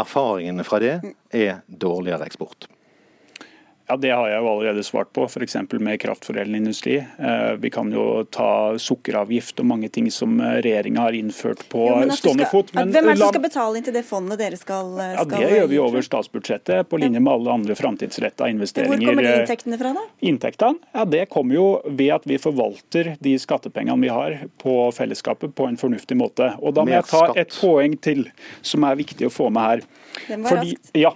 Erfaringene fra det er dårligere eksport. Ja, Det har jeg jo allerede svart på, f.eks. med kraftforedlende industri. Eh, vi kan jo ta sukkeravgift og mange ting som eh, regjeringa har innført på jo, stående skal, fot. Men, hvem er det som skal betale inn til det fondet dere skal, skal ja, Det gjør vi over statsbudsjettet, på linje med alle andre framtidsretta investeringer. Hvor kommer de inntektene fra, da? Inntektene? Ja, Det kommer jo ved at vi forvalter de skattepengene vi har på fellesskapet på en fornuftig måte. Og Da må jeg ta et poeng til som er viktig å få med her. Den var Fordi, raskt. Ja,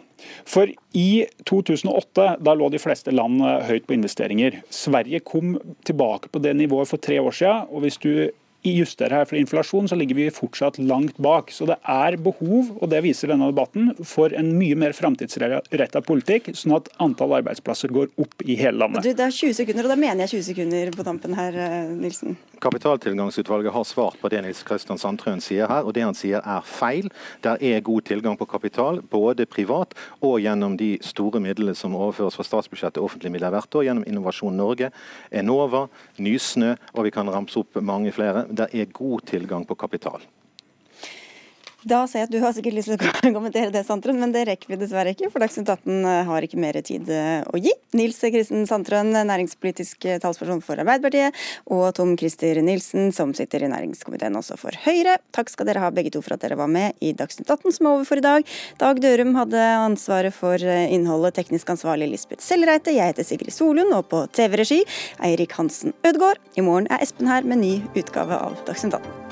for i 2008 da lå de fleste land høyt på investeringer. Sverige kom tilbake på det nivået for tre år siden. og hvis du justere her for inflasjon, så ligger vi fortsatt langt bak. Så det er behov, og det viser denne debatten, for en mye mer framtidsretta politikk, sånn at antall arbeidsplasser går opp i hele landet. Du, det er 20 sekunder, og da mener jeg 20 sekunder på tampen her, eh, Nilsen. Kapitaltilgangsutvalget har svart på det Nils Kristian Sandtrøen sier her, og det han sier er feil. Der er god tilgang på kapital, både privat og gjennom de store midlene som overføres fra statsbudsjettet offentlige midler hvert år, gjennom Innovasjon Norge, Enova, Nysnø, og vi kan ramse opp mange flere. Der er god tilgang på kapital. Da ser jeg at du har sikkert lyst til å kommentere det, Sandtrøen, men det rekker vi dessverre ikke, for Dagsnytt 18 eh, har ikke mer tid eh, å gi. Nils Kristen Sandtrøen, næringspolitisk talsperson for Arbeiderpartiet, og Tom Christer Nilsen, som sitter i næringskomiteen også for Høyre. Takk skal dere ha begge to for at dere var med i Dagsnytt 18, som er over for i dag. Dag Dørum hadde ansvaret for eh, innholdet, teknisk ansvarlig Lisbeth Sellreite. Jeg heter Sigrid Solund, og på TV-regi Eirik Hansen Ødegaard. I morgen er Espen her med ny utgave av Dagsnytt 18.